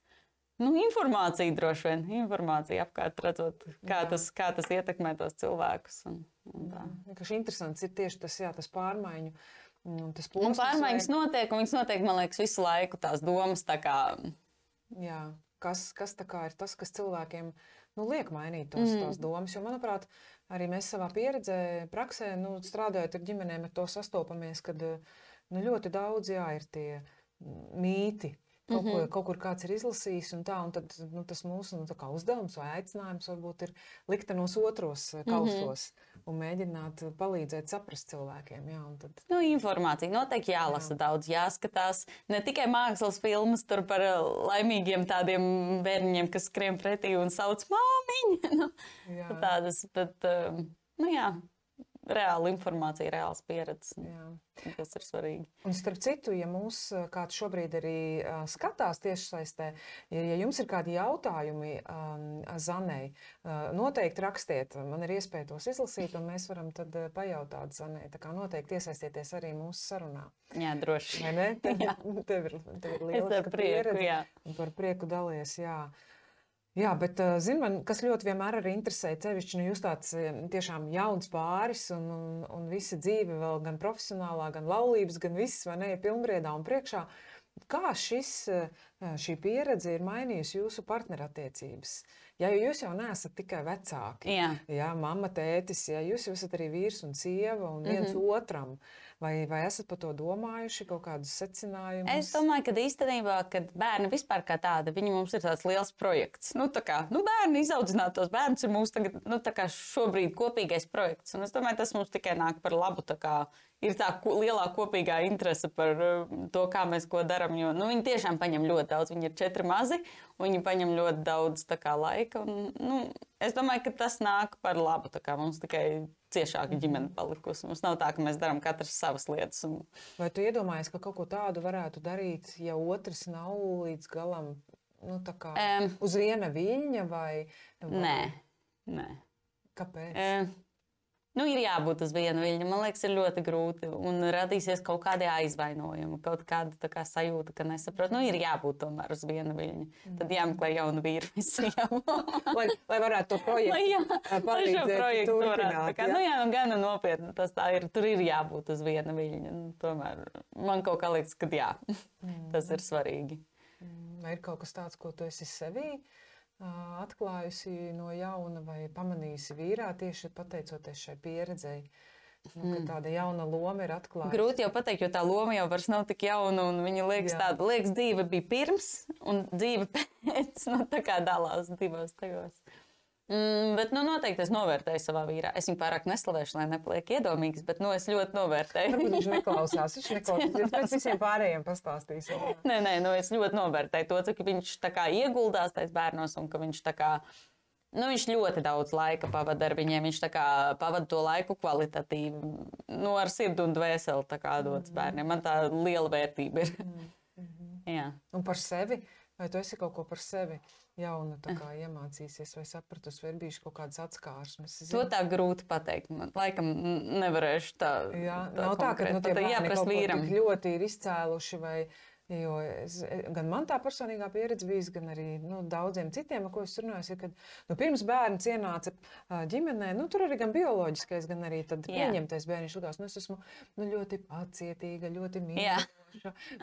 Nu, informācija droši vien, informācija apkārt, redzot, kā, jā. tas, kā tas ietekmē tos cilvēkus. Un, un tā. Kas interesants ir tieši tas, jā, tas pārmaiņu. Tas posms, un pārmaiņas vai... notiek, un viņas notiek, man liekas, visu laiku tās domas. Tā kā... Jā, kas, kas ir tas, kas cilvēkiem nu, liek mainīt tos, mm. tās domas? Jo, manuprāt, arī mēs savā pieredzē, praksē, nu, strādājot ar ģimenēm, ar to sastopamies, kad nu, ļoti daudz jā, ir tie mīti Kaut, mm -hmm. ko, kaut kur kāds ir izlasījis, un, tā, un tad, nu, tas mūsu nu, uzdevums vai aicinājums varbūt ir liktenos otros eh, kausos mm -hmm. un mēģināt palīdzēt saprast cilvēkiem. Jā, tad... nu, informācija noteikti jālasa jā. daudz, jāskatās. Ne tikai mākslas filmas par eh, laimīgiem tādiem bērniem, kas skrien pretī un sauc māmiņu. nu, tādas, bet, eh, nu, jā, reāla informācija, reāls pieredzes. Tas ir svarīgi. Un starp citu, ja mūs kāds šobrīd arī uh, skatās tiešsaistē, ja, ja jums ir kādi jautājumi um, Zanei, uh, noteikti rakstiet. Man ir iespēja tos izlasīt, un mēs varam tad uh, pajautāt Zanei. Tā kā noteikti iesaistieties arī mūsu sarunā. Jā, droši. Vai ne? Tev, tev ir, tev ir liela prieku, jā. Par prieku dalies, jā. Jā, bet, zin, man, kas ļoti vienmēr arī interesē, cevišķi, nu, jūs tāds tiešām jauns pāris un, un, un visa dzīve vēl gan profesionālā, gan laulības, gan viss, vai ne, pilnbriedā un priekšā. Kā šis, šī pieredze ir mainījusi jūsu partnerattiecības? Ja jūs jau neesat tikai vecāki, jā. Jā, mamma, tētis, ja jūs esat arī vīrs un sieva un viens mm -hmm. otram, uh, Vai, vai esat par to domājuši, kaut kādus secinājumus? Es domāju, ka īstenībā, kad bērni vispār kā tādi, viņi mums ir tāds liels projekts. Nu, tā kā nu, bērni izaudzināt tos bērnus ir mūsu tagad, nu, šobrīd kopīgais projekts. Un es domāju, tas mums tikai nāk par labu. Ir tā lielā kopīgā interese par uh, to, kā mēs ko darām. Jo nu, viņi tiešām paņem ļoti daudz. Viņi ir četri mazi, viņi paņem ļoti daudz kā, laika. Un, nu, es domāju, ka tas nāk par labu. Mums tikai ciešāka ģimene palikusi. Mums nav tā, ka mēs darām katrs savas lietas. Un... Vai tu iedomājies, ka kaut ko tādu varētu darīt, ja otrs nav līdz galam nu, um, uz viena viļņa? Vai, vai... Nē, nē. Kāpēc? Um, Nu, ir jābūt uz vienu viļņu. Man liekas, ir ļoti grūti. Un radīsies kaut kāda aizvainojuma, kaut kāda kā, sajūta, ka nesaprot. Nu, ir jābūt tomēr uz vienu viļņu. Tad jāmeklē jaunu vīru visiem. lai, lai varētu to projektu. Kā, jā. Nu, jā, nu, gan nopietni tas tā ir. Tur ir jābūt uz viena viļņa. Nu, tomēr man kaut kā liekas, ka jā, tas ir svarīgi. Vai ir kaut kas tāds, ko tu esi sevī? Atklājusi no jauna vai pamanījusi vīrā tieši pateicoties šai pieredzei? Nu, mm. Tāda jauna loma ir atklāta. Grūti jau pateikt, jo tā loma jau vairs nav tik jauna. Viņa liekas, Jā. tāda liekas, dzīve bija pirms un dzīve pēc. Nu, tā kā dalās divos tajos. Mm, bet nu, noteikti es novērtēju savā vīrā. Es viņu pārāk neslavēšu, lai nepaliek iedomīgs, bet nu, es ļoti novērtēju. Varbūt viņš neklausās. Viņš neklausās. Pēc visiem pārējiem pastāstīs. nē, nē, nu, es ļoti novērtēju to, cik viņš ieguldās tajos bērnos un ka viņš tā kā. Nu, viņš ļoti daudz laika pavada ar viņiem. Viņš pavada to laiku kvalitatīvi, nu, ar sirdi un dvēseli dots mm. bērniem. Man tā liela vērtība ir. Mm. -hmm. Un par sevi? Vai tu esi kaut ko par sevi jaunu iemācījies, vai sapratusi, vai ir bijušas kaut kādas atskārsmes? To tā grūti pateikt. Man, laikam nevarēšu tā. Jā, tā nav tā, ka nu, tie jāprasa vīram. Ļoti ir izcēluši vai Jo es, gan man tā personīgā pieredze bijusi, gan arī nu, daudziem citiem, ar ko es runāju, ir, kad nu, pirms bērns ienāca ģimenē, nu, tur arī gan bioloģiskais, gan arī pieņemtais bērns. Likās, nu, es esmu nu, ļoti pacietīga, ļoti mīļa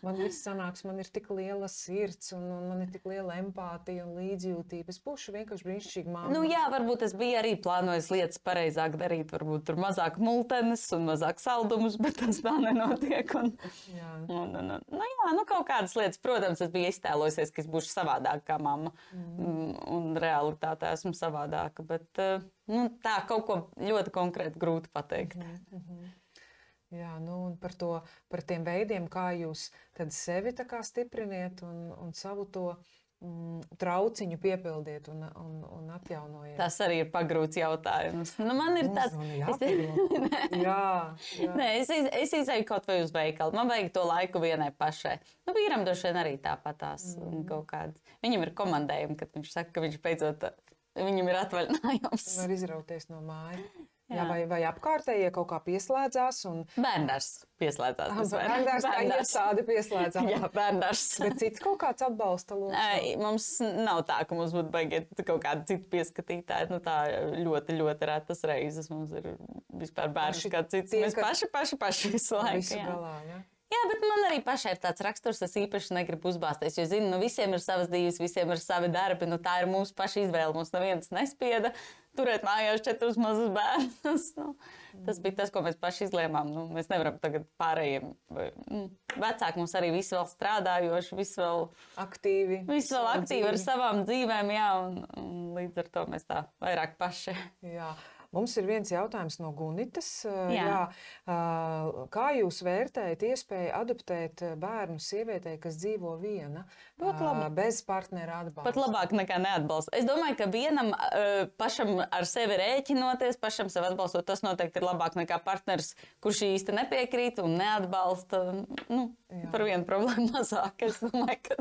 man viss sanāks, man ir tik liela sirds, un, un man ir tik liela empātija un līdzjūtība. Es būšu vienkārši brīnišķīga māma. Nu, jā, varbūt es biju arī plānojis lietas pareizāk darīt, varbūt tur mazāk multenes un mazāk saldumus, bet tas tā nenotiek. Un, jā. Un, un, un, nu, jā, nu kaut kādas lietas, protams, es biju iztēlojusies, ka es būšu savādāk kā mamma, mm. un realitātē esmu savādāka, bet nu, tā kaut ko ļoti konkrēti grūti pateikt. Mm -hmm. Jā, nu, un par, to, par tiem veidiem, kā jūs sevi stipriniet un, un savu to mm, trauciņu piepildiet un, un, un atjaunojiet. Tas arī ir pagrūts jautājums. Nu, man ir tāds, jā. Nē, es, izēju kaut vai uz veikalu. Man vajag to laiku vienai pašai. Nu, vīram droši vien arī tāpatās. Mm. Viņam ir komandējumi, kad viņš saka, ka viņš beidzot viņam ir atvaļinājums. Var izrauties no mājas. Jā, vai, vai apkārtējie kaut kā pieslēdzās? Un... Bērns pieslēdzās. Bērns tā ir tāda pieslēdzās. Jā, bērns. Bet cits kaut kāds atbalsta lūdzu. Mums nav tā, ka mums būtu baigiet kaut kādi citi pieskatītāji. Nu, tā ļoti, ļoti retas reizes mums ir vispār bērns kā cits. Tie, Mēs paši, paši, paši visu laiku. Visu galā, jā. Jā, bet man arī pašai ir tāds raksturs, es īpaši negribu uzbāzties. Jo, zinu, nu, visiem ir savas dzīves, visiem ir savi darbi. Nu, tā ir mūsu paša izvēle. Mums neviens nespieda turēt mājās četrus mazus bērnus. Nu, tas bija tas, ko mēs paši izlēmām. Nu, mēs nevaram tagad pārējiem. Nu, vecāki mums arī visi vēl strādājoši, visi vēl aktīvi. Visi vēl aktīvi ar savām dzīvēm, jā, un, un līdz ar to mēs tā vairāk paši. Jā. Mums ir viens jautājums no Gunitas. Jā. Jā, kā jūs vērtējat iespēju adoptēt bērnu sievietei, kas dzīvo viena, bez partnera atbalsta? Pat labāk nekā neatbalsta. Es domāju, ka vienam pašam ar sevi rēķinoties, pašam sev atbalstot, tas noteikti ir labāk nekā partners, kurš īsti nepiekrīt un neatbalsta. Nu, Jā. Par vienu problēmu mazāk. Es domāju, ka.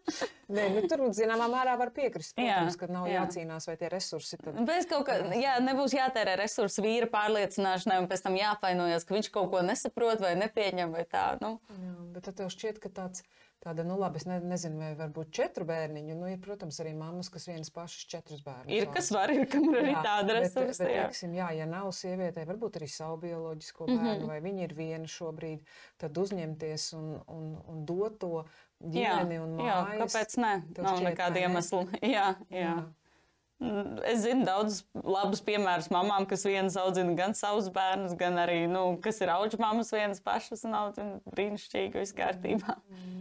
Nē, nu, tur zināmā mērā var piekrist. Protams, jā, ka nav jā. jācīnās, vai tie resursi tad. Bez kaut kā, jā, nebūs jātērē resursi vīra pārliecināšanai, un pēc tam jāpainojas, ka viņš kaut ko nesaprot vai nepieņem vai tā. Nu. Jā, bet tev šķiet, ka tāds Tāda, nu, labi, es ne, nezinu, vai varbūt četru bērniņu. Nu, ir, protams, arī mammas, kas vienas pašas četrus bērnus. Ir, kas var, ir, kam ir arī jā, tāda resursa. Bet, bet, teiksim, jā, ja nav sievietē, varbūt arī savu bioloģisko bērnu, mm -hmm. vai viņa ir viena šobrīd, tad uzņemties un, un, un dot to ģimeni jā, un mājas. Jā, kāpēc ne? Nav nekāda iemesla. Jā, jā. jā. Mm, es zinu daudzus labus piemērus mamām, kas vienas audzina gan savus bērnus, gan arī, nu, kas ir auģu mammas vienas pašas un audzina brīnišķīgi, viss kārtībā. Mm.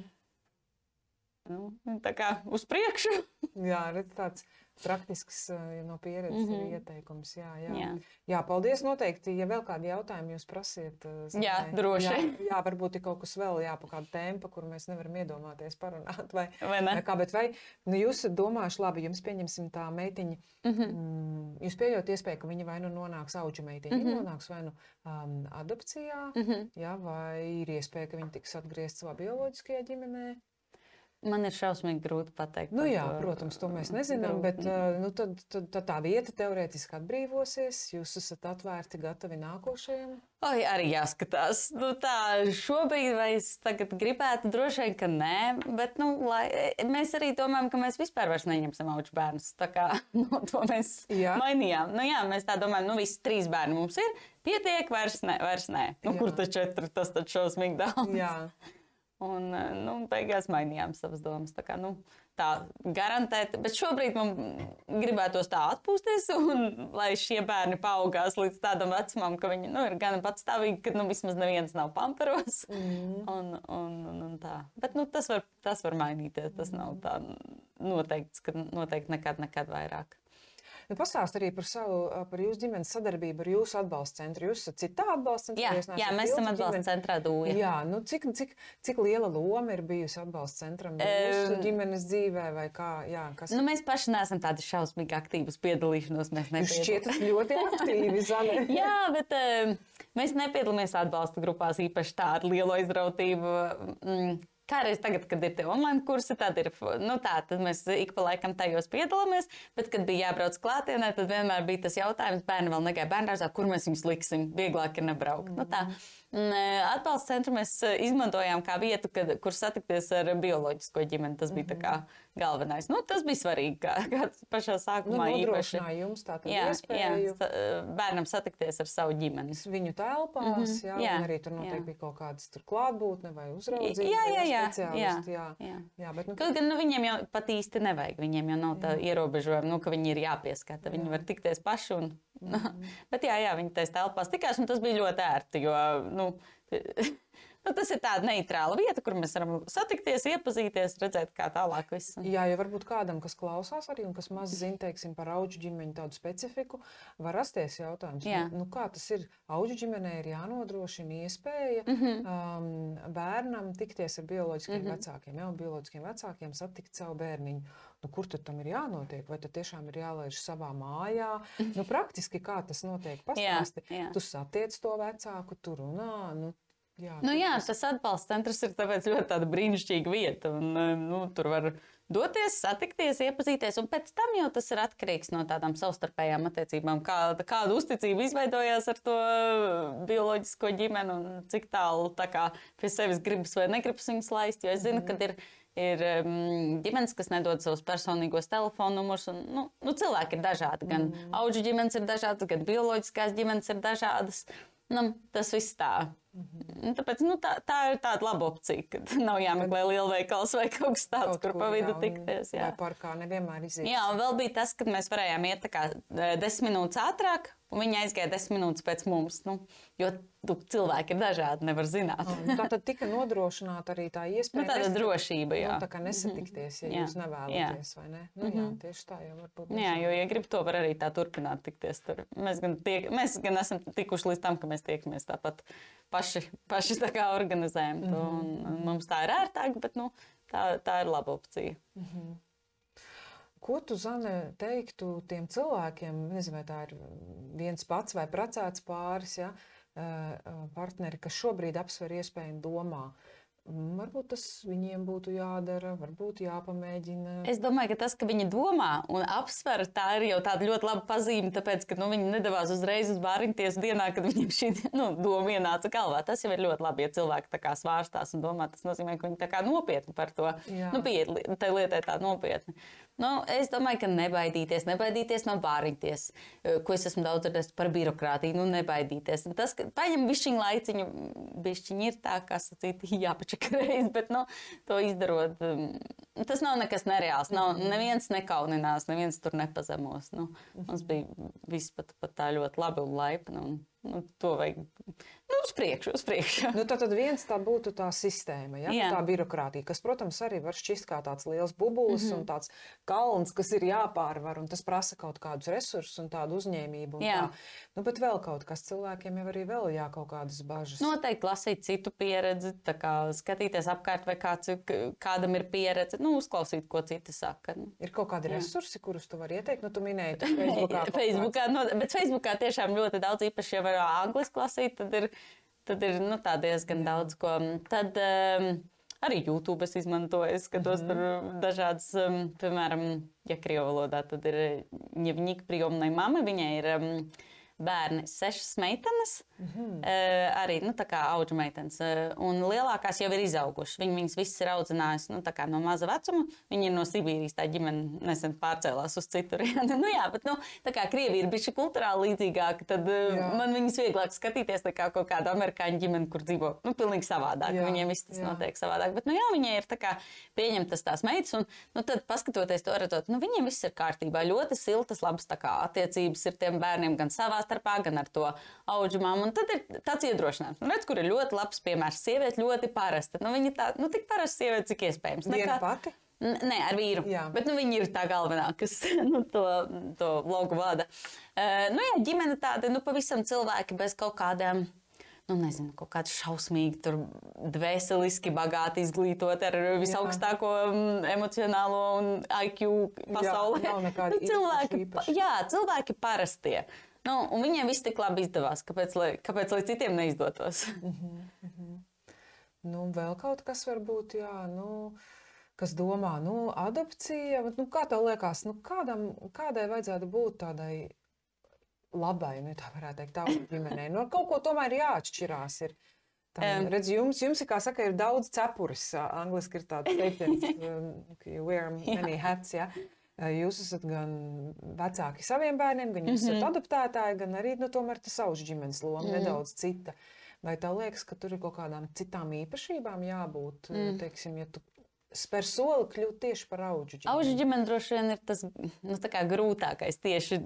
Nu, tā kā uz priekšu. jā, redz, tāds praktisks no pieredzes mm -hmm. ieteikums. Jā, jā. Jā. jā, paldies. Noteikti, ja vēl kādi jautājumi jūs prasiet, zinē, jā, droši. Jā, jā, varbūt ir kaut kas vēl, jā, pa kādu tempu, kur mēs nevaram iedomāties parunāt. Vai, vai, ne? kā, bet vai nu, jūs domājuši, labi, jums pieņemsim tā meitiņa, mm -hmm. mm, jūs pieļaut iespēju, ka viņa vai nu nonāks auģu meitiņa, mm -hmm. nonāks vai nu um, adopcijā, mm -hmm. jā, vai ir iespēja, ka viņa tiks atgriezt savā bioloģiskajā ģimenē. Man ir šausmīgi grūti pateikt. Nu, jā, to. protams, to mēs nezinām, bet nu, tad, tad, tad tā vieta teorētiski atbrīvosies. Jūs esat atvērti, gatavi nākošajam. Oi, arī jāskatās. Nu, tā šobrīd es gribētu, droši vien, ka nē, bet nu, lai, mēs arī domājam, ka mēs vispār neņemsim augu bērnus. Tā kā nu, to mēs jā. mainījām. Nu, jā, mēs tā domājam, nu, visi trīs bērni mums ir. Pietiek, vairs nē. Vairs nē. Nu, jā. kur tad četri? Tas taču šausmīgi daudz. Jā. Un eh, nu, beigās mainījām savas domas. Tā, kā, nu, tā garantēt, bet šobrīd man gribētos tā atpūsties, un lai šie bērni paaugās līdz tādam vecumam, ka viņi nu, ir gan patstāvīgi, ka nu, vismaz neviens nav pamperos. Mm. Un, un, un, un tā. Bet nu, tas, var, tas var mainīties. Tas nav tā noteikts, ka noteikti nekad, nekad vairāk. Nu, Pastāstiet arī par savu, par jūsu ģimenes sadarbību ar jūsu atbalsta centru. Jūs esat citā atbalsta centrā? Jā, jā mēs esam atbalsta ģimeni. centrā Dūja. Jā, nu, cik, cik, cik liela loma ir bijusi atbalsta centram jūsu um, ģimenes dzīvē vai kā? Jā, kas... nu, mēs paši neesam tādi šausmīgi aktīvas piedalīšanos. Mēs šķietat ļoti aktīvi, Zane. jā, bet um, mēs nepiedalāmies atbalsta grupās īpaši tādu lielu aizrautību. Mm, Kādreiz tagad, kad ir tie online kursi, tad ir, nu tā, tad mēs ik pa laikam tajos piedalāmies, bet, kad bija jābrauc klātienē, tad vienmēr bija tas jautājums, bērni vēl negāja bērnārzā, kur mēs viņus liksim, vieglāk ir nebraukt. Mm. Nu, tā. Atbalsta centru mēs izmantojām kā vietu, kad, kur satikties ar bioloģisko ģimeni. Tas bija mm -hmm. galvenais. Nu, tas bija svarīgi, kā, kā pašā sākumā nu, īpaši. Jums tā jā, iespēju. jā, bērnam satikties ar savu ģimeni. Viņu telpās, mm -hmm. jā, jā, arī tur noteikti jā. bija kaut kādas klātbūtne vai uzraudzība. Jā, jā, jā. jā, jā. jā. jā bet, nu, Kaut gan nu, viņiem jau pat īsti nevajag. Viņiem jau nav tā ierobežojuma, nu, ka viņi ir jāpieskata. Viņi var tikties paši un Mm. Bet jā, jā, viņi tajā telpās tikās, un tas bija ļoti ērti. Jo, nu, nu, tas ir tāda neitrāla vieta, kur mēs varam satikties, iepazīties, redzēt, kā tālāk viss. Jā, ja varbūt kādam, kas klausās arī un kas maz zina, teiksim, par auģu ģimeņu tādu specifiku, var rasties jautājums, nu, nu, kā tas ir. Auģu ģimenē ir jānodrošina iespēja mm. -hmm. um, bērnam tikties ar bioloģiskiem mm. -hmm. vecākiem, jau bioloģiskiem vecākiem satikt savu bērniņu. Nu, kur tam ir jānotiek? Vai tad tiešām ir jālaiž savā mājā? Nu, praktiski kā tas notiek? Pastāsti. jā. Tu satiec to vecāku, tu runā. Nu, jā, Nu, jā, tas- atbalsta centrs ir ļoti tāda brīnišķīga vieta. Un, eh, nu, tur var doties, satikties, iepazīties, un pēc tam jau tas ir atkarīgs no tādām savstarpējām attiecībām. Kā, kāda uzticība izveidojās ar to bioloģisko ģimeni un cik tālu tā kā, pie sevis gribas vai negribas viņus laist. Jo es zinu, ka ir. Ir um, ģimenes, kas nedod savus personīgos telefonu numurus. Nu, nu, cilvēki ir dažādi. Gan mm. auga ģimenes ir dažādas, gan bioloģiskās ģimenes ir dažādas. Nu, tas viss tā. -hmm. Tāpēc nu, tā, tā ir tāda laba opcija, kad nav jāmeklē lielveikals vai kaut kas tāds, kaut kur pa vidu jā, tikties. Jā. Parkā nevienmēr iziet. jā, un vēl bija tas, kad mēs varējām iet tā kā eh, desmit minūtes ātrāk, un viņi aizgāja desmit minūtes pēc mums. Nu, jo tu, cilvēki ir dažādi, nevar zināt. Un Tā tad tika nodrošināta arī tā Nu, iespēja. tāda nesatikt- drošība, jā. Nu, tā kā nesatikties, ja Jā. jūs nevēlaties, vai ne? Nu, jā, tieši tā jau var būt. Jā, jo, ja grib to, var arī tā turpināt tikties. Tur. Mēs gan, tiek, mēs gan esam tikuši līdz tam, ka mēs tiekamies tāpat paši, paši kā organizējam to. Un, un mums tā ir ērtāk, bet nu, tā, tā ir laba opcija. Ko tu, Zane, teiktu tiem cilvēkiem, nezinu, vai tā ir viens pats vai precēts pāris, ja, eh, partneri, kas šobrīd apsver iespēju un domā, mm, varbūt tas viņiem būtu jādara, varbūt jāpamēģina. Es domāju, ka tas, ka viņi domā un apsver, tā ir jau tāda ļoti laba pazīme, tāpēc, ka nu, viņi nedavās uzreiz uz bāriņties dienā, kad viņiem šī nu, doma ienāca galvā. Tas jau ir ļoti labi, ja cilvēki tā kā svārstās un domā. Tas nozīmē, ka viņi nopietni par to nu, pieiet li- tai lietai tā nopietni. Nu, es domāju, ka nebaidīties, nebaidīties no bāriņties, eh, ko es esmu daudz dzirdējis par birokrātiju. Nu, nebaidīties. Tas, ka paņem višķiņu laiciņu, višķiņi ir tā, kā sacīt, jāpačakarējas, bet nu, to izdarot, um, tas nav nekas nereāls. Nav, neviens nekauninās, neviens tur nepazemos. Nu, mums bija viss pat, pat tā ļoti labi un laipni. Un, nu, to vajag nu, uz priekšu, uz priekšu. Nu, tad, tad viens tā būtu tā sistēma, ja? Jā. tā birokrātija, kas, protams, arī var šķist kā tāds liels bubulis mm -hmm. un tāds kalns, kas ir jāpārvar, un tas prasa kaut kādus resursus un tādu uzņēmību. un Jā. Tā. Nu, bet vēl kaut kas cilvēkiem jau arī vēl jā, kaut kādas bažas. Noteikti lasīt citu pieredzi, skatīties apkārt, vai kāds, kādam ir pieredze, nu, uzklausīt, ko citi saka. Nu. Ir kaut kādi resursi, kurus tu vari ieteikt. Nu, tu minēji, ka Facebookā, Facebookā, no, bet Facebookā tiešām ļoti daudz, īpaši, ja var angliski lasīt, tad ir, tad ir nu, tā diezgan daudz ko. Tad um, arī YouTube es izmantoju, es skatos mm tur dažādas, um, piemēram, ja krievu valodā, tad ir ņemņika prijomnai mama, viņai ir um, bērni, sešas meitenes, mm -hmm. arī nu, auga meitenes. Uh, un lielākās jau ir izaugušas. Viņi viņas visas ir audzinājusi nu, no maza vecuma. Viņi ir no Sibīrijas, tā ģimene nesen pārcēlās uz citurieni. nu, jā, bet nu, Krievija ir bijusi kultūrāli līdzīgāka, tad uh, Jā. man viņas vieglāk skatīties nekā kaut kāda amerikāņu ģimene, kur dzīvo nu, pilnīgi savādāk. Jā, Viņiem viss tas jā. notiek savādāk. Bet, nu, jā, viņai ir tā pieņemtas tās meitas, un nu, tad, paskatoties to, redzot, nu, viņiem viss ir kārtībā. Ļoti siltas, labas tā kā, attiecības ir tiem bērniem gan savā starpā, gan ar to auģumām. Un tad ir tāds iedrošinājums. Nu, redz, kur ir ļoti labs piemērs. Sieviete ļoti parasta. Nu, viņa tā, nu, tik parasta sieviete, cik iespējams. Viena Nekā- pati? N- Nē, ar vīru. Jā. Bet nu, viņi ir tā galvenā, kas nu, to, to logu vada. Uh, nu, jā, ģimene tāda nu, pavisam cilvēki bez kaut kādām. Nu, nezinu, kaut kāda šausmīga, tur dvēseliski bagāti izglītota ar visaugstāko mm, emocionālo un IQ pasaulē. nekādi nu, cilvēki, īpaši- pa- īpaši. jā, cilvēki parastie. Nu, un viņiem viss tik labi izdevās. Kāpēc, lai, kāpēc lai citiem neizdotos? Nu, vēl kaut kas varbūt, jā, nu, kas domā, nu, adopcija, nu, kā tev liekas, nu, kādam, kādai vajadzētu būt tādai labai, nu, tā varētu teikt, tā ģimenei? Nu, ar kaut ko tomēr ir jāatšķirās. Ir. Em. redz, jums, jums ir, kā saka, ir daudz cepures. Angliski ir tāds teiciens, um, you wear many hats, ja. Jūs esat gan vecāki saviem bērniem, gan jūs esat adoptētāji, gan arī, nu, tomēr tas savs ģimenes loma nedaudz cita. Vai tev liekas, ka tur ir kaut kādām citām īpašībām jābūt? Mm. Teiksim, ja tu spēr soli kļūt tieši par augu ģimeni? Augu ģimene droši vien ir tas nu, grūtākais tieši,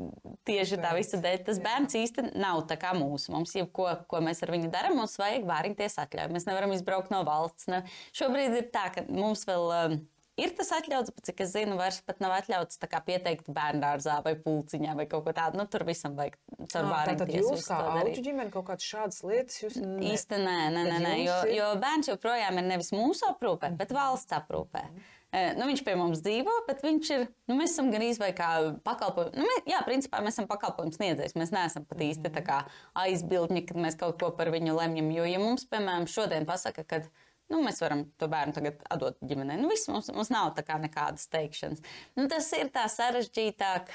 tieši tā visa dēļ. Tas bērns īsti nav tā kā mūsu. Mums jau ko, ko mēs ar viņu darām, mums vajag vāriņties atļauju. Mēs nevaram izbraukt no valsts. Ne. Šobrīd ir tā, ka mums vēl. Um, Ir tas atļauts, bet cik es zinu, vairs pat nav atļauts pieteikt bērnu dārzā vai pulciņā vai kaut ko tādu. Nu, tur visam vajag caur bērnu. Tad jūs kā auģu ģimene kaut kādas šādas lietas jūs ne... īsti nē, nē, nē, nē jo, ir... jo bērns joprojām ir nevis mūsu aprūpē, bet valsts aprūpē. Nu, viņš pie mums dzīvo, bet viņš ir. Nu, mēs esam gan izvēlējušies kā pakalpojumu. Nu, mēs, jā, principā mēs esam pakalpojumu sniedzējs. Mēs neesam pat īsti aizbildņi, kad mēs kaut ko par viņu lemjam. Jo, ja mums, piemēram, šodien pasaka, ka Nu, mēs varam to bērnu tagad atdot ģimenei. Nu, viss, mums, mums nav tā nekādas teikšanas. Nu, tas ir tā sarežģītāk.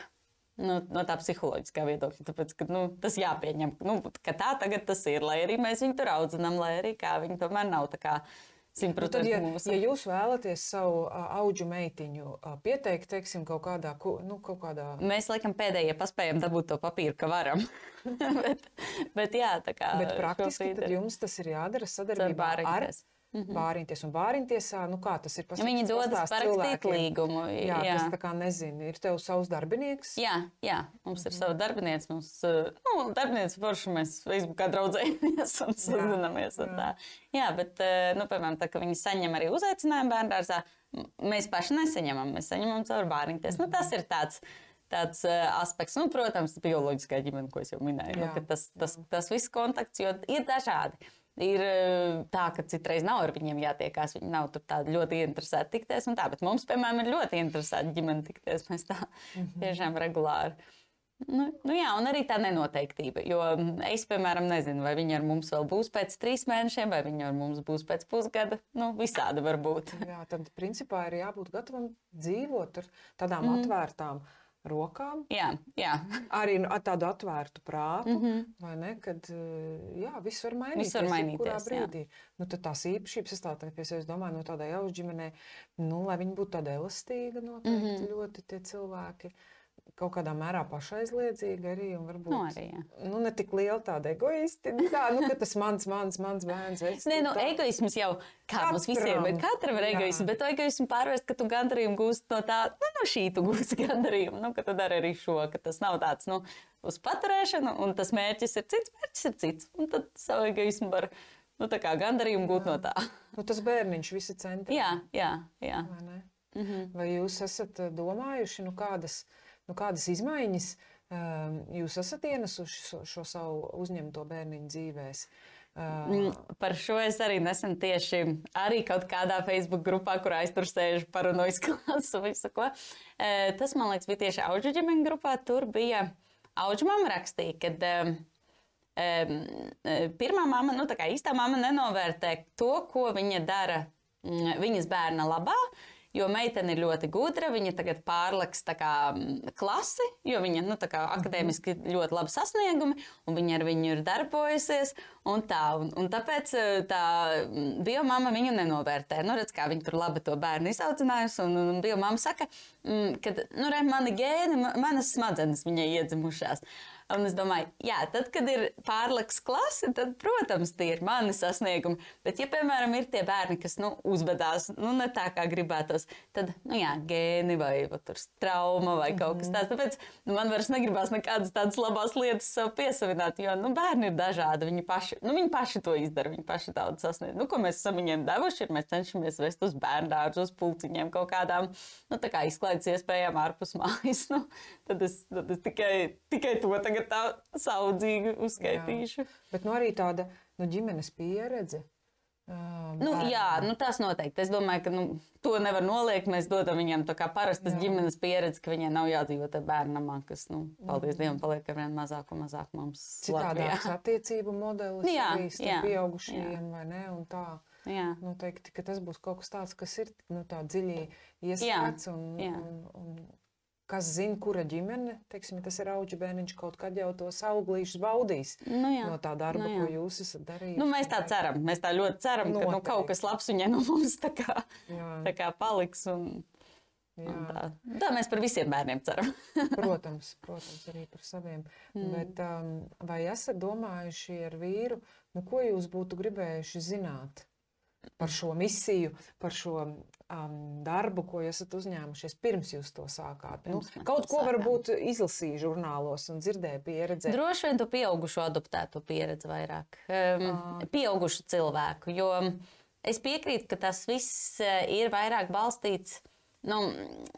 Nu, no tā psiholoģiskā viedokļa, tāpēc, ka nu, tas jāpieņem, nu, ka tā tagad tas ir. Lai arī mēs viņu tur audzinām, lai arī kā viņi tomēr nav tā kā Nu, tad, ja, ja jūs vēlaties savu augu meitiņu pieteikt, teiksim, kaut kādā, nu, kaut kādā. Mēs laikam pēdējie paspējam dabūt to papīru, ka varam. bet, bet, jā, tā kā. Bet praktiski jums tas ir jādara sadarbībā ar. Mm -hmm. Bāriņties un bāriņtiesā, nu kā tas ir pasakāms? Viņi dodas parakstīt līgumu. Jā, jā, kas tā kā nezina, ir tev savs darbinieks? Jā, jā, mums ir mm -hmm. sava darbinieks, mums, nu, darbinieks forši mēs Facebookā draudzējamies un sazinamies. Jā, jā. jā, bet, nu, piemēram, tā, ka viņi saņem arī uzaicinājumu bērndārzā, mēs paši nesaņemam, mēs saņemam caur bāriņties. Mm -hmm. nu, tas ir tāds tāds uh, aspekts, nu, protams, bioloģiskā ģimene, ko es jau minēju. Nu, tas, tas, tas viss kontakts, jo ir dažādi. Ir eh, tā, ka citreiz nav ar viņiem jātiekās. Viņi nav ļoti interesēti tikties. Tā, bet mums, piemēram, ir ļoti interesanti ģimene tikties. Mēs tā mm -hmm. tiešām regulāri. Nu, nu jā, un arī tā nenoteiktība. Jo es, piemēram, nezinu, vai viņi ar mums vēl būs pēc trīs mēnešiem, vai viņi ar mums būs pēc pusgada. Nu, visādi var būt. Jā, tad principā ir jābūt gatavam dzīvot ar tādām mm. atvērtām rokām. Jā, jā. Arī ar tādu atvērtu prātu, mm -hmm. vai ne? Kad eh, jā, viss var mainīties. Viss var mainīties. Brīdī. Nu, tad tās īpašības, es tā pie sevis domāju, no tādai jau ģimenei, nu, lai viņi būtu tāda elastīga, noteikti mm -hmm. ļoti tie cilvēki. Kaut kādā mērā pašaizliedzīga arī. Varbūt no, nu, arī jā. nu, ne tik liela tāda egoisti. Tā, nu, tas mans, mans, mans bērns. Es, Nē, nu, tā. egoisms jau kā mums visiem ir. Katram ir egoisms, bet to egoismu pārvērst, ka tu gandarījumu gūsti no tā, nu, no šī tu gūsti gandarījumu. Nu, ka tu dari arī šo, ka tas nav tāds, nu, uz paturēšanu, un tas mērķis ir cits, mērķis ir cits. Un tad savu egoismu var, nu, tā kā gandarījumu gūt no tā. Nu, tas bērniņš visi centri. Jā, jā, jā. Vai, mm -hmm. Vai jūs esat domājuši, nu, kādas nu, kādas izmaiņas um, jūs esat ienesuši šo, šo savu uzņemto bērniņu dzīvēm? Uh, par šo es arī nesen tieši arī kaut kādā Facebook grupā, kurā es tur sēžu, parunāju klasu visu ko. Uh, tas, man liekas, bija tieši auģu ģimeņu grupā. Tur bija auģu mama rakstīja, ka um, um, pirmā mama, nu tā kā īstā mama nenovērtē to, ko viņa dara um, viņas bērna labā. Uh, Jo meitene ir ļoti gudra, viņa tagad pārliks kā, klasi, jo viņa nu, kā, akadēmiski ļoti labi sasniegumi, un viņa ar viņu ir darbojusies. Un tā, un, un tāpēc tā biomāma viņu nenovērtē. Nu, redz, kā viņa tur labi to bērnu izaudzinājusi. Un, un biomāma saka, ka nu, re, mani gēni, manas smadzenes viņai iedzimušās. Un es domāju, jā, tad, kad ir pārliks klase, tad, protams, tie ir mani sasniegumi. Bet, ja, piemēram, ir tie bērni, kas nu, uzvedās nu, ne tā, kā gribētos, tad, nu, jā, gēni vai trauma vai kaut kas mhm. tāds. Tāpēc nu, man vairs negribās nekādas tādas labas lietas sev piesavināt, jo nu, bērni ir dažādi. Viņi paši, nu, viņi paši to izdara, viņi paši daudz sasniedz. Nu, ko mēs esam viņiem devuši, ir mēs cenšamies vest uz bērnu uz pulciņiem kaut kādām nu, kā izklaides iespējām ārpus mājas. Nu, tad es, tad es tikai, tikai to tagad tā saudzīgi uzskaitīšu. Jā. Bet nu, arī tāda nu, ģimenes pieredze. Um, nu, jā, nu, tas noteikti. Es domāju, ka nu, to nevar noliegt. Mēs dodam viņiem tā kā parastas jā. ģimenes pieredzi, ka viņiem nav jādzīvot tajā bērnamā, kas, nu, paldies Dievam, paliek ar vien mazāk un mazāk mums. Citādāks attiecību modelis jā, arī starp pieaugušajiem, vai ne? Un tā. Jā. Noteikti, ka tas būs kaut kas tāds, kas ir nu, tā dziļi iesprāts un, jā. un, un kas zina, kura ģimene, teiksim, tas ir auga bērniņš, kaut kad jau tos auglīšus baudīs nu jā, no tā darba, nu jā. ko jūs esat darījuši. Nu, mēs tā ceram, mēs tā ļoti ceram, Noteikti. ka nu, kaut kas labs viņai no mums tā kā, jā. tā kā paliks. Un, un tā. tā mēs par visiem bērniem ceram. protams, protams, arī par saviem. Mm. Bet, um, vai esat domājuši ar vīru, nu, ko jūs būtu gribējuši zināt? par šo misiju, par šo um, darbu, ko esat uzņēmušies pirms jūs to sākāt? Nu, Pirms mēs kaut ko sākām. varbūt izlasīju žurnālos un dzirdēju, pieredzēju. Droši vien tu pieaugušo adoptēto pieredzi vairāk. Um, Ā. pieaugušu cilvēku, jo es piekrītu, ka tas viss eh, ir vairāk balstīts. Nu,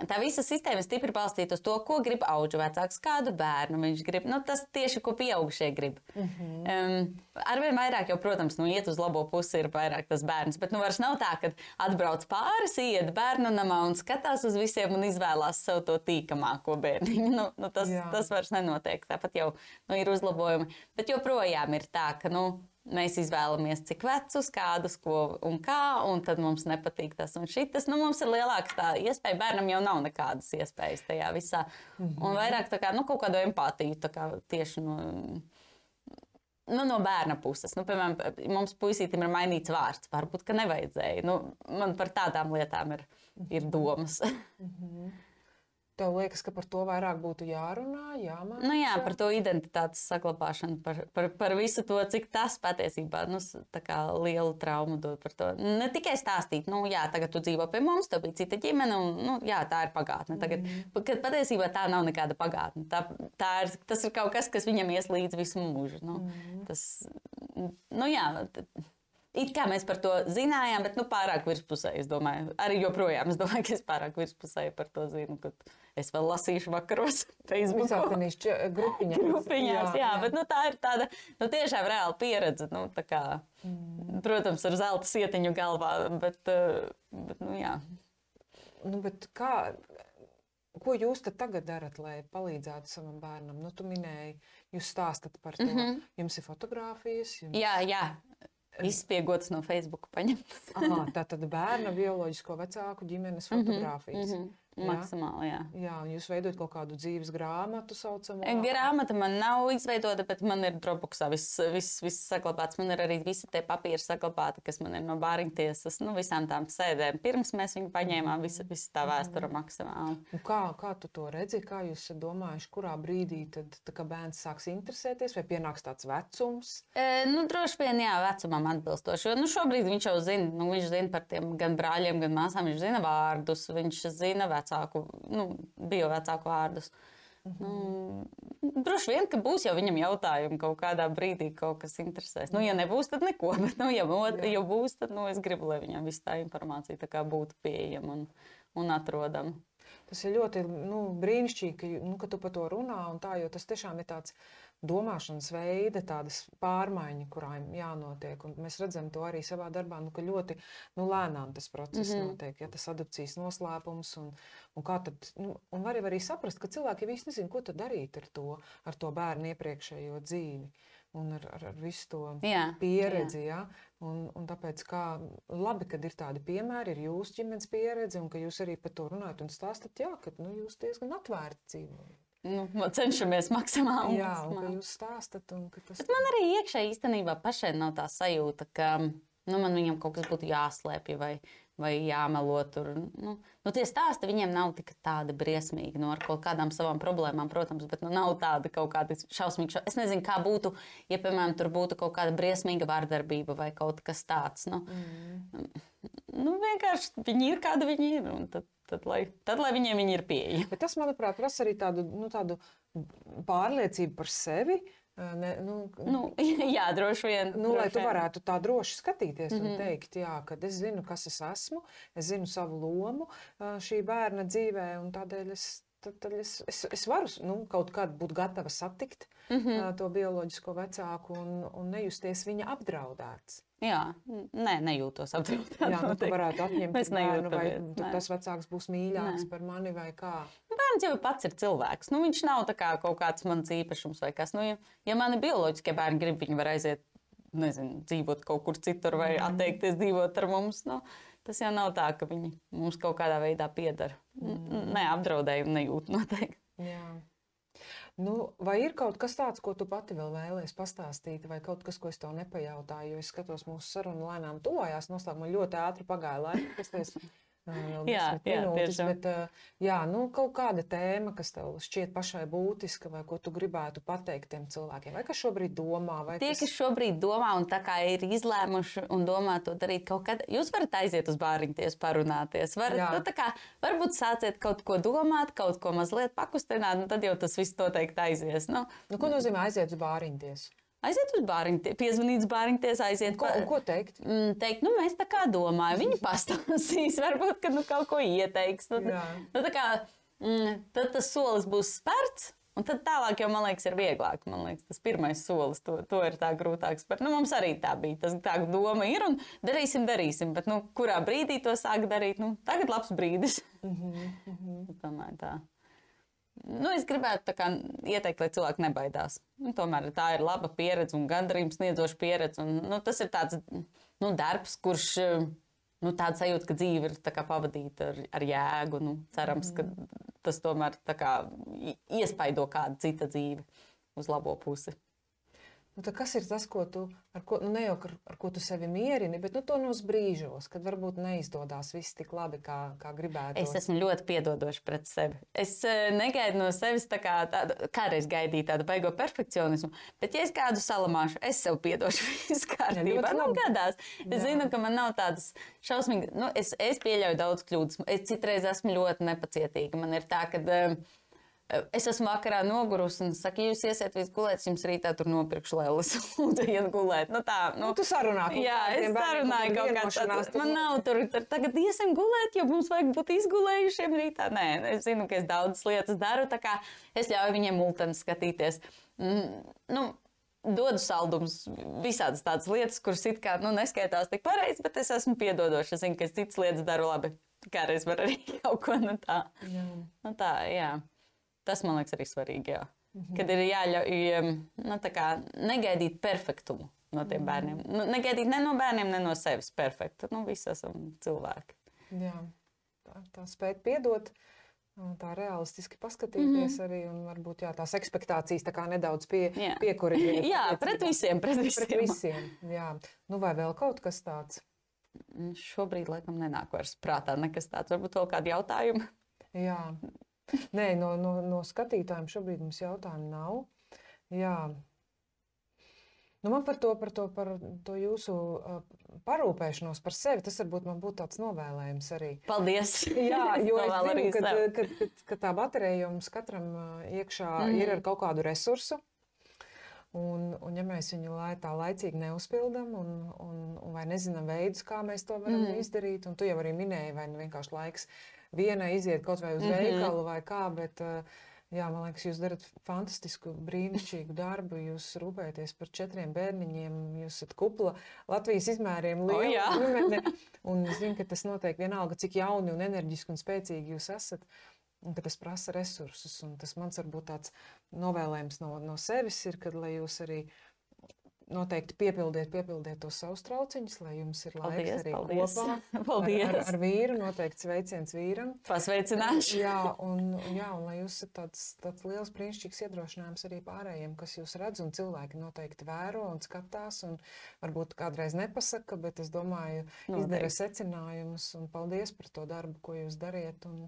tā visa sistēma ir stipri balstīta uz to, ko grib auga vecāks, kādu bērnu viņš grib. Nu, tas tieši ko pieaugušie grib. Mm -hmm. um, Arvien vairāk, jau, protams, nu, iet uz labo pusi, ir vairāk tas bērns. Bet nu, vairs nav tā, ka atbrauc pāris, iet bērnu namā un skatās uz visiem un izvēlās sev to tīkamāko bērniņu. Nu, nu, tas, Jā. tas vairs nenotiek. Tāpat jau nu, ir uzlabojumi. Bet joprojām ir tā, ka. Nu, Mēs izvēlamies, cik vecus, kādus, ko un kā, un tad mums nepatīk tas un šis. Nu, mums ir lielāka tā iespēja. Bērnam jau nav nekādas iespējas tajā visā. Mm -hmm. Un vairāk tā kā, nu, kaut kādu empātiju kā, tieši no, nu, no bērna puses. Nu, piemēram, mums puisītim ir mainīts vārds. Varbūt, ka nevajadzēja. Nu, man par tādām lietām ir, ir domas. Tev liekas, ka par to vairāk būtu jārunā, jāmācās. Nu, jā, par to identitātes saglabāšanu, par, par, par visu to, cik tas patiesībā nu, lielu traumu dod. par to. Ne tikai stāstīt, nu, jā, tagad tu dzīvo pie mums, tev bija cita ģimene, un nu, jā, tā ir pagātne. Tagad, mm. Kad patiesībā tā nav nekāda pagātne. Tā, tā ir, tas ir kaut kas, kas viņam ies līdzi visu mūžu. Nu, mm. tas, nu, jā, It kā mēs par to zinājām, bet nu, pārāk virspusēji. Es domāju, arī joprojām es domāju, ka es pārāk virspusēji par to zinu. Kad es vēl lasīšu vakaros Facebook. Visātenīs grupiņās. Grupiņās, jā, jā, bet nu, tā ir tāda nu, tiešām reāla pieredze. Nu, kā, mm. Protams, ar zelta sietiņu galvā, bet, eh, bet nu, jā. Nu, bet kā, ko jūs tagad darat, lai palīdzētu savam bērnam? Nu, tu minēji, jūs stāstat par to. Mm Mhm. -hmm. Jums ir fotografijas. Jums... jā, jā. Izspiegotas no Facebook. Aha, tā tad bērna bioloģisko vecāku ģimenes fotografijas. Mhm, Jā. Maksimāli, jā. Jā, un jūs veidojat kaut kādu dzīves grāmatu saucamu. Grāmata man nav izveidota, bet man ir Dropboxā viss, viss, viss saglabāts. Man ir arī visi tie papīri saglabāti, kas man ir no bāriņtiesas, nu, visām tām sēdēm. Pirms mēs viņu paņēmām, visa, visa tā vēsture maksimāli. Un Kā, kā tu to redzi? Kā jūs domājuši, kurā brīdī tad, tā, kā bērns sāks interesēties, vai pienāks tāds vecums? E, nu, droši vien, jā, vecumam atbilstoši. Jo nu, šobrīd viņš jau zina, nu, viņš zina par tiem gan brāļiem, gan māsām. Viņš zina vārdus, viņš zina vecāku, nu, bio vecāku vārdus. Nu, droši vien, ka būs jau viņam jautājumi kaut kādā brīdī, kaut kas interesēs. Nu, ja nebūs, tad neko. Bet, nu, ja, ot- ja būs, tad nu, es gribu, lai viņam viss tā informācija tā būtu pieejama un, un atrodama. Tas ir ļoti nu, brīnišķīgi, ka, nu, ka tu par to runā. un Tā, tas tiešām ir tāds domāšanas veida, tādas pārmaiņas, kurām jānotiek. Un mēs redzam to arī savā darbā, nu, ka ļoti nu, lēnām tas process mm. -hmm. notiek. Ja tas adopcijas noslēpums, un, un, kā tad, nu, un var arī saprast, ka cilvēki īsti nezina, ko darīt ar to, ar to bērnu iepriekšējo dzīvi. Un ar, ar, ar visu to Jā, pieredzi. Ja? Un, un tāpēc kā labi, kad ir tādi piemēri, ir jūsu ģimenes pieredze, un ka jūs arī par to runājat un stāstat, jā, ka nu, jūs diezgan atvērti dzīvojat. Nu, cenšamies maksimāli. Jā, un maksimāli. jūs stāstat, un ka tas Bet man arī iekšēji īstenībā pašai nav tā sajūta, ka nu, man viņam kaut kas būtu jāslēpj vai, vai jāmelo. Tur. Nu, nu, tie stāsti viņiem nav tik tādi briesmīgi no ar kaut kādām savām problēmām, protams, bet nu, nav tādi kaut kādi šausmīgi. Šo... Es nezinu, kā būtu, ja, piemēram, tur būtu kaut kāda briesmīga vārdarbība vai kaut kas tāds. Nu, Mm. nu, vienkārši viņi ir kādi viņi ir. un Tad, tad, lai, tad, lai viņiem viņi ir pieejami. Bet tas, manuprāt, prasa arī tādu, nu, tādu pārliecību par sevi. eh, Ne, nu, Nu, jā, droši vien. Nu, lai droši tu vien. varētu tā droši skatīties mm Mhm. -hmm. un teikt, jā, ka es zinu, kas es esmu, es zinu savu lomu ā, šī bērna dzīvē, un tādēļ es, tad, tad es, es, es varu nu, kaut kad būt gatava satikt mm. -hmm. to bioloģisko vecāku un, un nejusties viņa apdraudēts. Jā, nē, nejūtos apdraudēta. Jā, nu, tu varētu atņemt Mēs bērnu, vai nē. tas vecāks būs mīļāks Nē. par mani vai kā. Bērns jau pats ir cilvēks. Nu, viņš nav kā kaut kāds mans īpašums vai kas. Nu, ja, ja mani bioloģiskie bērni grib, viņi var aiziet, nezinu, dzīvot kaut kur citur vai Mhm. atteikties dzīvot ar mums. Nu, tas jau nav tā, ka viņi mums kaut kādā veidā piedara. Mm. Nē, apdraudējumu nejūt noteikti. Jā. Nu, vai ir kaut kas tāds, ko tu pati vēl vēlēsies pastāstīt, vai kaut kas, ko es tev nepajautāju? Jo es skatos, mūsu saruna lēnām tuvojās noslēgumā. Ļoti ātri pagāja. Es teicu, vēl Jā, jā, minūtes, bet jā, nu, kaut kāda tēma, kas tev šķiet pašai būtiska, vai ko tu gribētu pateikt tiem cilvēkiem, vai kas šobrīd domā, Tie, kas... kas šobrīd domā un tā kā ir izlēmuši un domā to darīt kaut kad, jūs varat aiziet uz bāriņties, parunāties. Varat, Jā. nu, kā, varbūt sāciet kaut ko domāt, kaut ko mazliet pakustināt, un tad jau tas viss noteikti aizies. Nu, Nu, ko nozīmē aiziet uz bāriņties? Aiziet uz bāriņties, piezvanīt uz bāriņties, aiziet. Ko, ko teikt? Mm, teikt, nu, mēs tā kā domājam, viņi pastāstīs, varbūt, ka nu, kaut ko ieteiks. Nu, Jā. nu, tā kā, mm, tad tas solis būs spērts. Un tad tālāk jau, man liekas, ir vieglāk. Man liekas, tas pirmais solis, to, to ir tā grūtāk spērt. Nu, mums arī tā bija. Tas tā doma ir un darīsim, darīsim. Bet, nu, kurā brīdī to sāk darīt? Nu, tagad labs brīdis. Es domāju, tā. Nu, es gribētu kā, ieteikt, lai cilvēki nebaidās. Nu, tomēr tā ir laba pieredze un gandarījums sniedzoša pieredze. Un, nu, tas ir tāds nu, darbs, kurš nu, tāds sajūta, ka dzīve ir kā pavadīta ar, ar jēgu. Nu, cerams, ka tas tomēr kā iespaido kādu citu dzīvi uz labo pusi. Nu, kas ir tas, ko tu, ko, nu, ne jau ar, ar ko tu sevi mierini, bet nu, tonos brīžos, kad varbūt neizdodas viss tik labi, kā, kā gribētu? Es esmu ļoti piedodoša pret sevi. Es eh, negaidu no sevis tā kā tādu, kādreiz gaidīju tādu baigo perfekcionismu, bet, ja es kādu salamāšu, es sev piedošu, viss kārtībā. Nu, gadās. Es Jā. zinu, ka man nav tādas šausmīgas, nu, es, es pieļauju daudz kļūdas. Es citreiz esmu ļoti nepacietīga. Man ir tā, ka. eh, Es esmu vakarā nogurusi un saku, ja jūs iesiet visu gulēt, jums rītā tur nopirkšu lēlas. Lūdzu, iet gulēt. Nu, tā, nu, Nu, tu sarunā Jā, es sarunāju kaut kā tādu. tad Man nu- nav tur, tur tagad iesim gulēt, jo mums vajag būt izgulējušiem rītā. Nē, es zinu, ka es daudzas lietas daru, tā kā es ļauju viņiem multeni skatīties. Mm, nu, Dodu saldumus, visādas tādas lietas, kuras it kā nu, neskaitās tik pareizi, bet es esmu piedodoša. Es zinu, ka es citas lietas daru labi. Kā reiz var arī kaut ko no tā. Jā. Nu, tā, jā. Tas man liekas arī svarīgi. Jā. Kad ir jāļauj nu, negaidīt perfektumu no tiem bērniem. Nu, negaidīt ne no bērniem, ne no sevis perfektu. Nu, visi esam cilvēki. Jā. Tā, tā spēt piedot. Tā realistiski paskatīties arī, un varbūt jā, tās expectācijas tā nedaudz pie, Jā. piekuriģēt. Jā, pret visiem, pret visiem. Pret visiem, jā. Nu, vai vēl kaut kas tāds? Mm, Šobrīd, laikam, nenāk vairs prātā nekas tāds. Varbūt vēl kādi jautājumi. Jā. Nē, no, no, no skatītājiem šobrīd mums jautājumu nav. Jā. Nu, man par to, par to, par to jūsu parūpēšanos par sevi, tas varbūt man būtu tāds novēlējums arī. Paldies! Jā, jo es zinu, ka, sev. kad, kad, kad tā baterija jums katram iekšā mm. Mhm. ir ar kaut kādu resursu. Un, un ja mēs viņu lai, tā laicīgi neuzpildām, un, un, un vai nezinām veidus, kā mēs to varam Mhm. mm. izdarīt, un tu jau arī minēji, vai nu vienkārši laiks vienai iziet kaut vai uz mm. -hmm. veikalu vai kā, bet uh, jā, man liekas, jūs darat fantastisku, brīnišķīgu darbu. Jūs rūpējaties par četriem bērniņiem, jūs esat kupla Latvijas izmēriem liela jā. ģimene. Un es zinu, ka tas notiek vienalga, cik jauni un enerģiski un spēcīgi jūs esat. Un ka tas prasa resursus. Un tas mans varbūt tāds novēlējums no, no sevis ir, kad lai jūs arī noteikti piepildiet, piepildiet tos savus trauciņus, lai jums ir laiks Paldies, arī paldies. kopā. Ar, Paldies! ar, ar vīru noteikti sveiciens vīram. Pasveicināšu! Jā, un, jā, un lai jūs esat tāds, tāds liels, brīnišķīgs iedrošinājums arī pārējiem, kas jūs redz, un cilvēki noteikti vēro un skatās, un varbūt kādreiz nepasaka, bet es domāju, izdara secinājumus, un paldies par to darbu, ko jūs dariet. Un,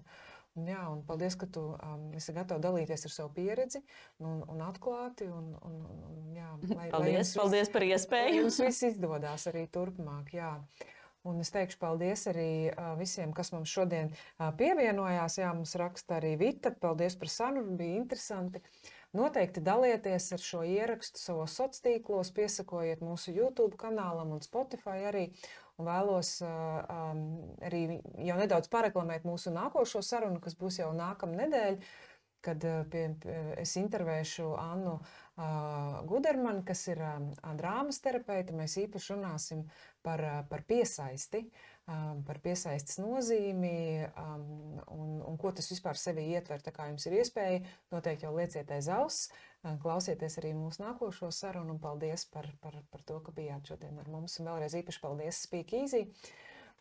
jā, un paldies, ka tu um, esi gatava dalīties ar savu pieredzi un, un atklāti. Un, un, un, jā, lai, lai Paldies, jums viss- paldies par Lai iespēju! Jums viss izdodas arī turpmāk. Jā. Un es teikšu paldies arī uh, visiem, kas mums šodien uh, pievienojās. Jā, mums raksta arī Vita. Paldies par sarunu, bija interesanti. Noteikti dalieties ar šo ierakstu savos sociālos tīklos, piesakojiet mūsu YouTube kanālam un Spotify arī. Vēlos uh, um, arī jau nedaudz pareklamēt mūsu nākošo sarunu, kas būs jau nākamā nedēļa kad pie, pie, es intervēšu Annu uh, Gudermanu, kas ir um, drāmas terapeite. Mēs īpaši runāsim par, uh, par piesaisti, um, par piesaistes nozīmi um, un, un ko tas vispār sevi ietver. Tā kā jums ir iespēja, noteikti jau lieciet aiz auss, uh, klausieties arī mūsu nākošo sarunu un paldies par, par, par to, ka bijāt šodien ar mums. Un vēlreiz īpaši paldies Easy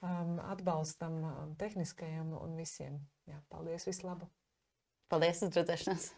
um, atbalstam um, tehniskajam un visiem. Jā, paldies, vislabāk! Paldies, uz redzēšanos!